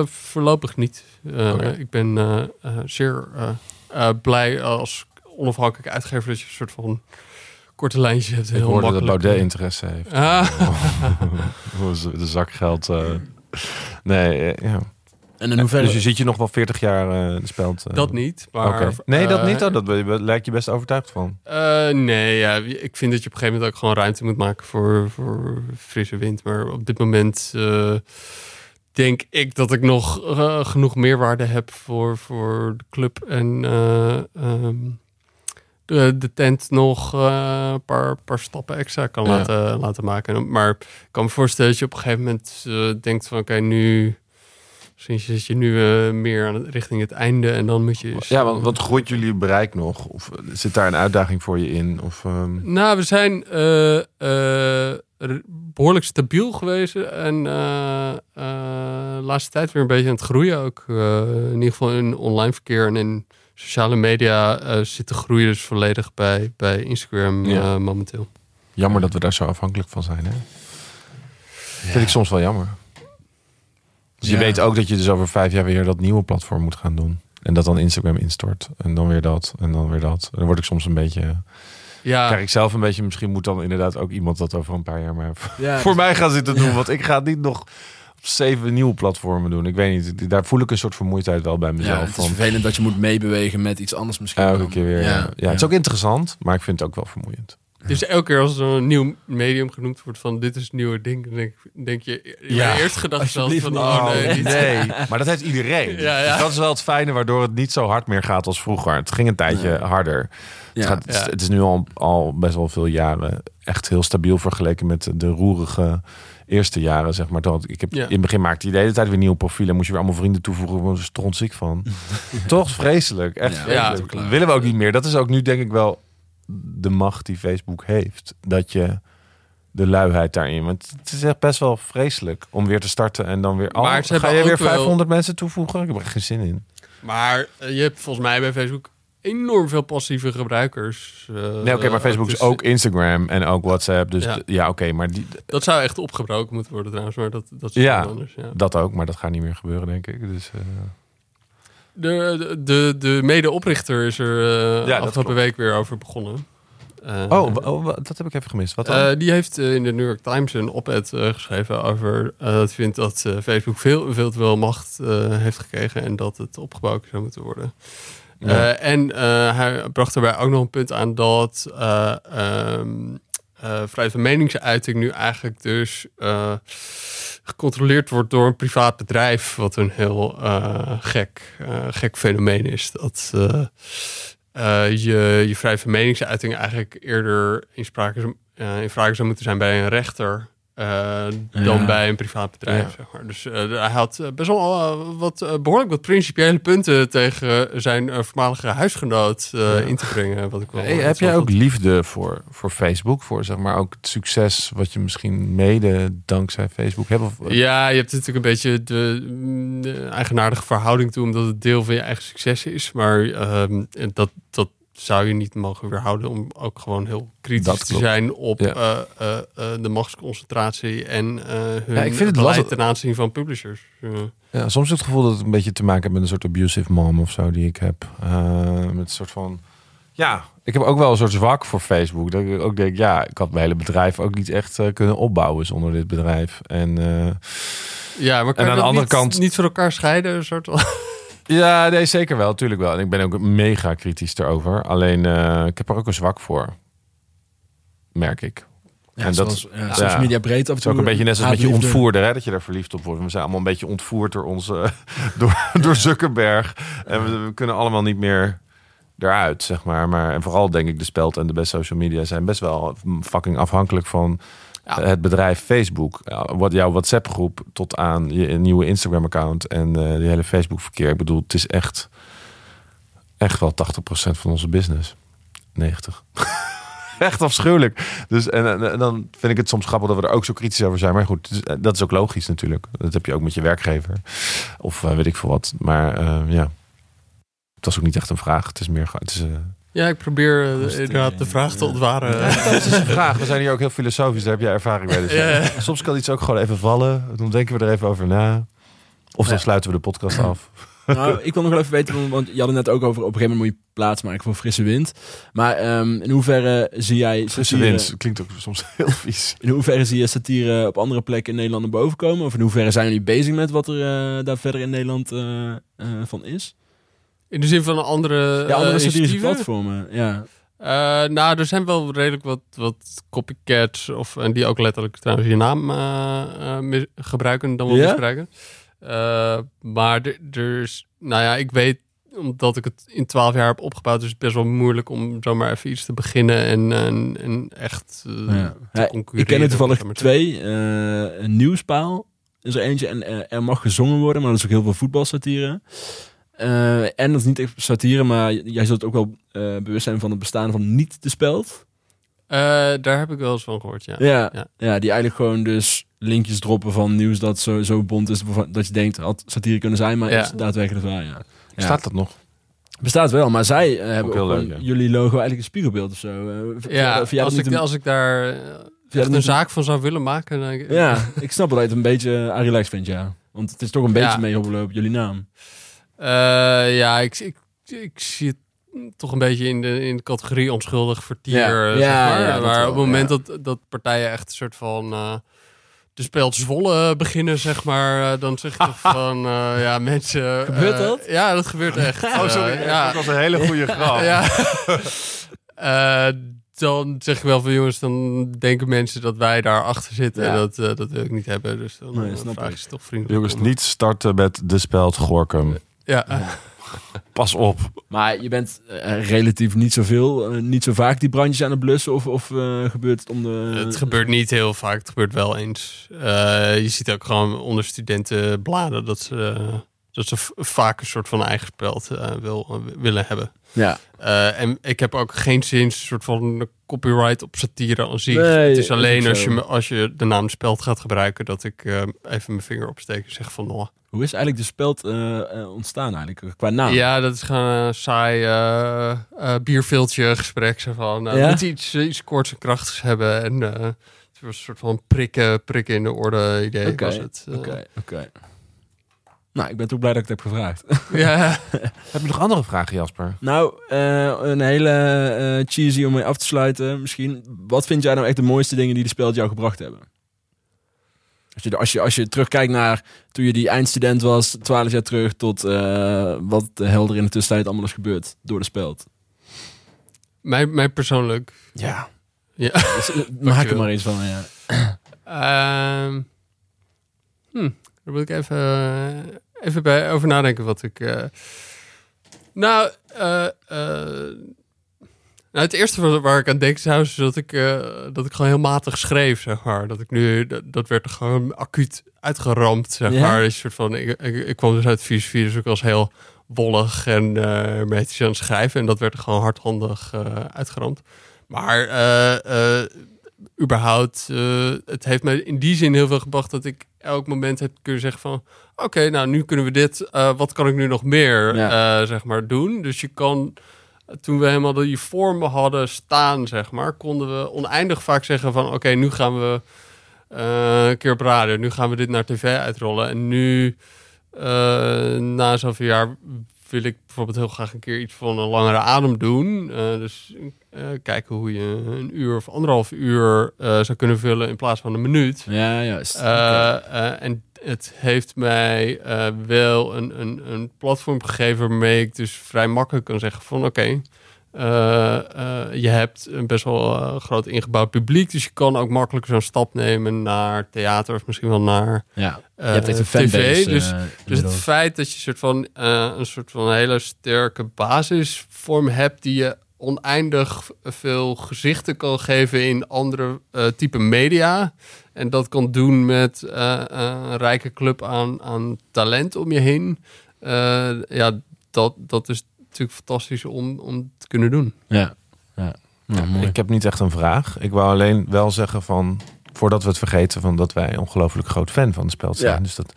voorlopig niet. Okay. Ik ben zeer blij als onafhankelijk uitgever dat je een soort van korte lijntje hebt. Ik heel hoorde dat Baudet interesse heeft. Ah. de zakgeld. Uh... Nee, eh, ja. En in hoeverre... Dus je ziet je nog wel 40 jaar uh, speld? Uh... Dat niet, maar... Okay. Nee, dat niet? Oh, dat lijkt je best overtuigd van. Uh, nee, ja, ik vind dat je op een gegeven moment ook gewoon ruimte moet maken voor, voor frisse wind. Maar op dit moment denk ik dat ik nog genoeg meerwaarde heb voor, voor de club. En um, de, de tent nog eh, een paar, paar stappen extra kan Ja. laten, laten maken. Maar ik kan me voorstellen dat je op een gegeven moment eh, denkt van oké, nu misschien zit je nu eh, meer aan het, richting het einde en dan moet je... eens- Ja, want wat groeit jullie bereik nog? Of eh, zit daar een uitdaging voor je in? Of, ehm, Nou, we zijn eh, eh, behoorlijk stabiel geweest. En eh, eh, de laatste tijd weer een beetje aan het groeien ook. Eh, in ieder geval in online verkeer en in sociale media eh zit de groei dus volledig bij, bij Instagram Ja. eh, momenteel. jammer dat we daar zo afhankelijk van zijn, hè? Vind ik soms wel jammer. Dus je weet ook dat je dus over vijf jaar weer dat nieuwe platform moet gaan doen. En dat dan Instagram instort. En dan weer dat. En dan weer dat. En dan word ik soms een beetje... Ja, Krijg ik zelf een beetje... Misschien moet dan inderdaad ook iemand dat over een paar jaar maar Ja, voor mij gaan zitten doen. Want ik ga het niet nog zeven nieuwe platformen doen. Ik weet niet. Daar voel ik een soort vermoeidheid wel bij ja, mezelf. het is van, vervelend dat je moet meebewegen met iets anders misschien. elke dan. keer weer. Ja, ja, het is ja. ook interessant. Maar ik vind het ook wel vermoeiend. dus elke keer als er een nieuw medium genoemd wordt van dit is het nieuwe ding, dan denk, denk je in Ja, mijn eerste gedachte zelfs van oh nee, niet. nee. Maar dat heeft iedereen. Ja, ja. Dus dat is wel het fijne waardoor het niet zo hard meer gaat als vroeger. Het ging een tijdje harder. Ja. Het, gaat, Ja. het is nu al, al best wel veel jaren echt heel stabiel vergeleken met de roerige eerste jaren, zeg maar. Dat ik heb, Ja. In het begin maakte je de hele tijd weer nieuwe profielen. Moest je weer allemaal vrienden toevoegen. Ik was er strontziek van. Toch vreselijk. Echt Ja, vreselijk. ja, klaar. Dat willen we ook niet meer. Dat is ook nu denk ik wel de macht die Facebook heeft. Dat je de luiheid daarin. Want het is echt best wel vreselijk om weer te starten en dan weer. Maar Oh, ze ga je weer ook wel- 500 mensen toevoegen? Ik heb er geen zin in. Maar eh, je hebt volgens mij bij Facebook enorm veel passieve gebruikers. eh, Nee, oké, maar Facebook is dus ook Instagram en ook WhatsApp. Dus Ja. oké, maar die, Dat zou echt opgebroken moeten worden trouwens, maar dat, dat is Ja. anders. Ja. dat ook, maar dat gaat niet meer gebeuren, denk ik. Dus, eh, De, de, de, de mede-oprichter is er eh Ja, dat afgelopen week weer over begonnen. Eh, oh, oh, dat heb ik even gemist. Wat dan? die heeft in de New York Times een op-ed geschreven over dat hij vindt dat Facebook veel, veel te veel macht heeft gekregen en dat het opgebouwd zou moeten worden. Eh, en eh, hij bracht daarbij ook nog een punt aan dat eh, vrijheid van meningsuiting nu eigenlijk dus eh, gecontroleerd wordt door een privaat bedrijf, wat een heel gek, gek fenomeen is. Dat je, je vrijheid van meningsuiting eigenlijk eerder in, sprake, in vraag zou moeten zijn bij een rechter. Eh, dan Ja. bij een privaat bedrijf. Ja. Zeg maar. Dus eh, hij had eh, best wel wat, eh, behoorlijk wat principiële punten tegen zijn voormalige huisgenoot Ja. in te brengen. Wat ik wel, Hey, heb jij ook liefde voor, voor Facebook? Voor zeg maar ook het succes wat je misschien mede dankzij Facebook hebt? Of, Ja, je hebt natuurlijk een beetje de, mm, de eigenaardige verhouding toe, omdat het deel van je eigen succes is. Maar ehm, dat, dat zou je niet mogen weerhouden om ook gewoon heel kritisch te zijn op Ja. eh, eh, eh, de machtsconcentratie en hun Ja, ik vind het beleid lastig. ten aanzien van publishers. Ja. Soms heb ik het gevoel dat het een beetje te maken heeft met een soort abusive mom of zo die ik heb. Met een soort van. Ja, ik heb ook wel een soort zwak voor Facebook. Dat ik ook denk, ja, ik had mijn hele bedrijf ook niet echt kunnen opbouwen zonder dit bedrijf. En Ja, maar kan En je aan de andere niet, kant- niet van elkaar scheiden? Een soort van? Ja, nee, zeker wel, natuurlijk wel. En ik ben ook mega kritisch erover. Alleen, eh, ik heb er ook een zwak voor. Merk ik. Ja, En dat- zoals, ja, ja. social media breed af en toe. ook een beetje net zoals met je ontvoerder, hè, dat je daar verliefd op wordt. We zijn allemaal een beetje ontvoerd door onze, door, door Zuckerberg. En we, we kunnen allemaal niet meer eruit, zeg maar. maar. En vooral denk ik, de Speld en de best social media zijn best wel fucking afhankelijk van Ja. het bedrijf Facebook. Ja, Wat jouw WhatsApp groep tot aan je nieuwe Instagram account en eh die hele Facebook verkeer. Ik bedoel, het is echt, echt wel 80% van onze business. 90. echt afschuwelijk. Dus en, dan vind ik het soms grappig dat we er ook zo kritisch over zijn. Maar goed, dus, eh, dat is ook logisch natuurlijk. Dat heb je ook met je werkgever. Of eh, weet ik veel wat. Maar eh, ja, het was ook niet echt een vraag. Het is meer, het is, eh, Ja, ik probeer eh, eh, inderdaad de vraag te ontwaren. Ja, het is een vraag. We zijn hier ook heel filosofisch. Daar heb jij ervaring bij. Dus Ja, ja. Soms kan iets ook gewoon even vallen. Dan denken we er even over na. Of dan Ja. sluiten we de podcast af. Nou, ik wil nog wel even weten, want- je had het net ook over op een gegeven moment moet je plaats maken voor frisse wind. Maar ehm, in hoeverre zie jij Frisse satire, wind klinkt ook soms heel vies. in hoeverre zie je satire op andere plekken in Nederland naar boven komen? Of in hoeverre zijn jullie bezig met wat er eh, daar verder in Nederland eh, eh, van is? In de zin van een andere Ja, andere initiatieven? platformen. Ja. Eh, nou, er zijn wel redelijk wat, wat copycats, of, en die ook letterlijk trouwens je naam eh, gebruiken, dan wel Ja? misbruiken. Maar er- is, nou ja, ik weet omdat ik het in twaalf jaar heb opgebouwd, is het best wel moeilijk om zomaar even iets te beginnen en, en, en echt uh, ja. ja, Ik ken er toevallig twee. Uh, een nieuwspaal is er eentje en uh, er mag gezongen worden, maar dat is ook heel veel voetbalsatire. En dat is niet echt satire, maar jij zult ook wel bewust zijn van het bestaan van niet de speld. daar heb ik wel eens van gehoord, ja. Ja, ja. ja die eigenlijk gewoon dus linkjes droppen van nieuws dat zo, zo bond is dat je denkt had satire kunnen zijn, maar ja. is daadwerkelijk waar. Ja. Staat dat nog? Bestaat wel, maar zij uh, hebben ook leuk, jullie logo eigenlijk een spiegelbeeld of zo. Uh, ja, als, ik, als ik daar een zaak van zou willen maken. Dan... Ja, ik snap dat je het een beetje Arilex vindt, ja. Want het is toch een beetje mee op jullie naam. Ja, ik, ik, ik zie het toch een beetje in de, in de categorie onschuldig vertier. Ja, zeg maar. ja, maar op het moment dat, dat partijen echt een soort van de speld Zwolle beginnen, zeg maar, eh, dan zeg je van, uh, ja, mensen... Gebeurt dat? ja, dat gebeurt echt. Oh, sorry. ja. Dat was een hele goede grap. ja. dan zeg ik wel van, jongens, dan denken mensen dat wij daar achter zitten. En dat, dat wil ik niet hebben. Dus dan nee, vraag je toch vriendelijk Jongens, niet starten met de speld Gorkum. Ja. Pas op. Maar je bent uh, relatief niet zoveel, uh, niet zo vaak die brandjes aan het blussen of, of uh, gebeurt het om de... Het gebeurt niet heel vaak, het gebeurt wel eens. je ziet ook gewoon onder studentenbladen dat ze, dat ze vaak een soort van eigen speld wil, willen hebben. Ja. en ik heb ook geen zin soort van copyright op satire aan zich. Nee, het is alleen als je, als je de naam speld gaat gebruiken dat ik even mijn vinger opsteek en zeg van... Oh, hoe is eigenlijk de speld uh, ontstaan eigenlijk, qua naam? Ja, dat is gewoon een saai uh, bierveeltje gesprek. Zo van, ja? moet iets, iets korts en krachtigs hebben. En het was een soort van prikken, prikken in de orde idee okay, was het. Oké, oké. Nou, ik ben toch blij dat ik het heb gevraagd. Ja. heb je nog andere vragen, Jasper? Nou, een hele cheesy om mee af te sluiten misschien. Wat vind jij nou echt de mooiste dingen die de speld jou gebracht hebben? Als je, als, je, als je terugkijkt naar toen je die eindstudent was, twaalf jaar terug, tot uh, wat helder in de tussentijd allemaal is gebeurd door de speld. Mij, mij persoonlijk. Ja. ja. Dus, eh, maak er maar eens van, ja. Uh, hm, daar moet ik even, even bij over nadenken wat ik... Uh, nou, uh, nou, het eerste waar ik aan denk is dat ik, dat ik gewoon heel matig schreef, zeg maar. Dat ik nu, dat, dat werd er gewoon acuut uitgeramd, zeg maar. Dus soort van, ik, ik, kwam dus uit filosofie, dus ik was heel wollig en uh, aan het schrijven. En dat werd er gewoon hardhandig uitgeramd. Maar überhaupt, het heeft mij in die zin heel veel gebracht dat ik elk moment heb kunnen zeggen van... Oké, nou nu kunnen we dit, wat kan ik nu nog meer, zeg maar, doen? Dus je kan toen we helemaal die vormen hadden staan, zeg maar, konden we oneindig vaak zeggen van oké, nu gaan we uh, een keer op radio, nu gaan we dit naar tv uitrollen. En nu, na zoveel jaar, wil ik bijvoorbeeld heel graag een keer iets van een langere adem doen. Uh, dus kijken hoe je een uur of anderhalf uur zou kunnen vullen in plaats van een minuut. Ja, juist. en het heeft mij wel een, een, een platform gegeven waarmee ik dus vrij makkelijk kan zeggen van oké, okay, uh, uh, je hebt een best wel groot ingebouwd publiek, dus je kan ook makkelijk zo'n stap nemen naar theater of misschien wel naar ja, je hebt een tv. Dus, dus het feit dat je soort van, een soort van hele sterke basisvorm hebt die je oneindig veel gezichten kan geven in andere type media. En dat kan doen met een rijke club aan, aan talent om je heen. Ja, dat, dat is natuurlijk fantastisch om, om te kunnen doen. Ja, ja. mooi. Ik heb niet echt een vraag. Ik wou alleen wel zeggen van, voordat we het vergeten, van dat wij ongelooflijk groot fan van het spel zijn. Ja. Dus dat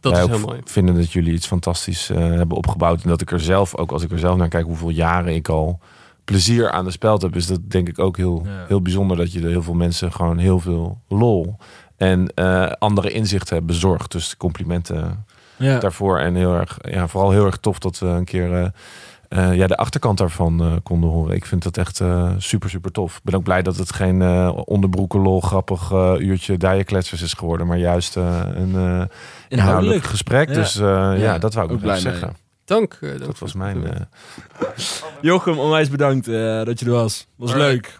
dat is heel mooi. vinden dat jullie iets fantastisch uh, hebben opgebouwd. En dat ik er zelf, ook als ik er zelf naar kijk, hoeveel jaren ik al plezier aan de spel heb, is dat denk ik ook heel, heel bijzonder dat je er heel veel mensen gewoon heel veel lol en uh, andere inzichten hebben bezorgd. Dus complimenten ja. daarvoor. En heel erg, ja, vooral heel erg tof dat we een keer uh, uh, ja, de achterkant daarvan konden horen. Ik vind dat echt super, super tof. Ik ben ook blij dat het geen onderbroeken lol grappig uurtje dijekletsers is geworden, maar juist een inhoudelijk gesprek. Ja. Dus ja, dat wou ik ook blij zeggen. Dank. dank dat was mijn... Jochem, onwijs bedankt dat je er was. Was leuk.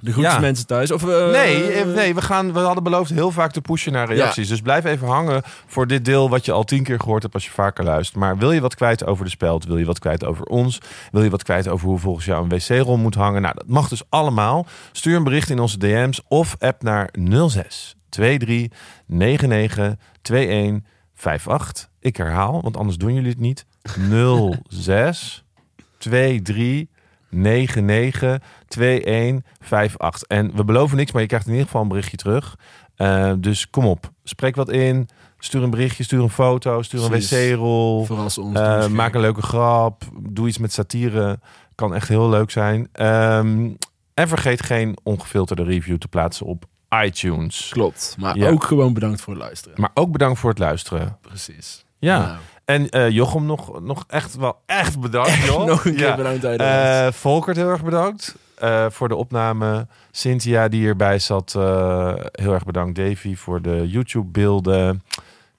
De Ja. mensen thuis. Of, eh, Nee, eh, nee we, gaan, we hadden beloofd heel vaak te pushen naar reacties. Dus blijf even hangen voor dit deel wat je al tien keer gehoord hebt als je vaker luistert. Maar wil je wat kwijt over de speld? Wil je wat kwijt over ons? Wil je wat kwijt over hoe volgens jou een wc-rol moet hangen? Nou, dat mag dus allemaal. Stuur een bericht in onze DM's of app naar 06 23 99 21 58. Ik herhaal, want anders doen jullie het niet. 06 23 99 2158. En we beloven niks, maar je krijgt in ieder geval een berichtje terug. Eh, dus kom op, spreek wat in. Stuur een berichtje, stuur een foto, stuur een wc-rol. Eens maak een leuke grap. Doe iets met satire. Kan echt heel leuk zijn. Ehm, en vergeet geen ongefilterde review te plaatsen op iTunes. Klopt. Maar Ja. ook gewoon bedankt voor het luisteren. Maar ook bedankt voor het luisteren. Precies. Ja. Nou, En eh, Jochem nog, nog echt wel echt bedankt. joh. nog een keer Ja. bedankt. Eh Volkert heel erg bedankt eh, voor de opname. Cynthia die hierbij zat, eh, heel erg bedankt. Davy voor de YouTube beelden.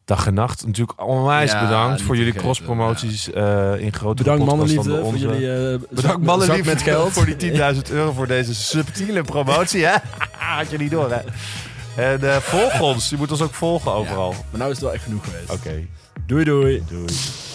Dag en nacht natuurlijk onwijs Ja, bedankt voor jullie cross-promoties eh, in grote Bedankt mannenliefde de voor onze. jullie eh, Bedankt mannenliefde met geld. voor die 10.000 euro voor deze subtiele promotie. Hè? Had je niet door, hè? En eh, volg ons. Je moet ons ook volgen overal. Maar nou is het wel echt genoeg geweest. Oké. Doei doei. Doei.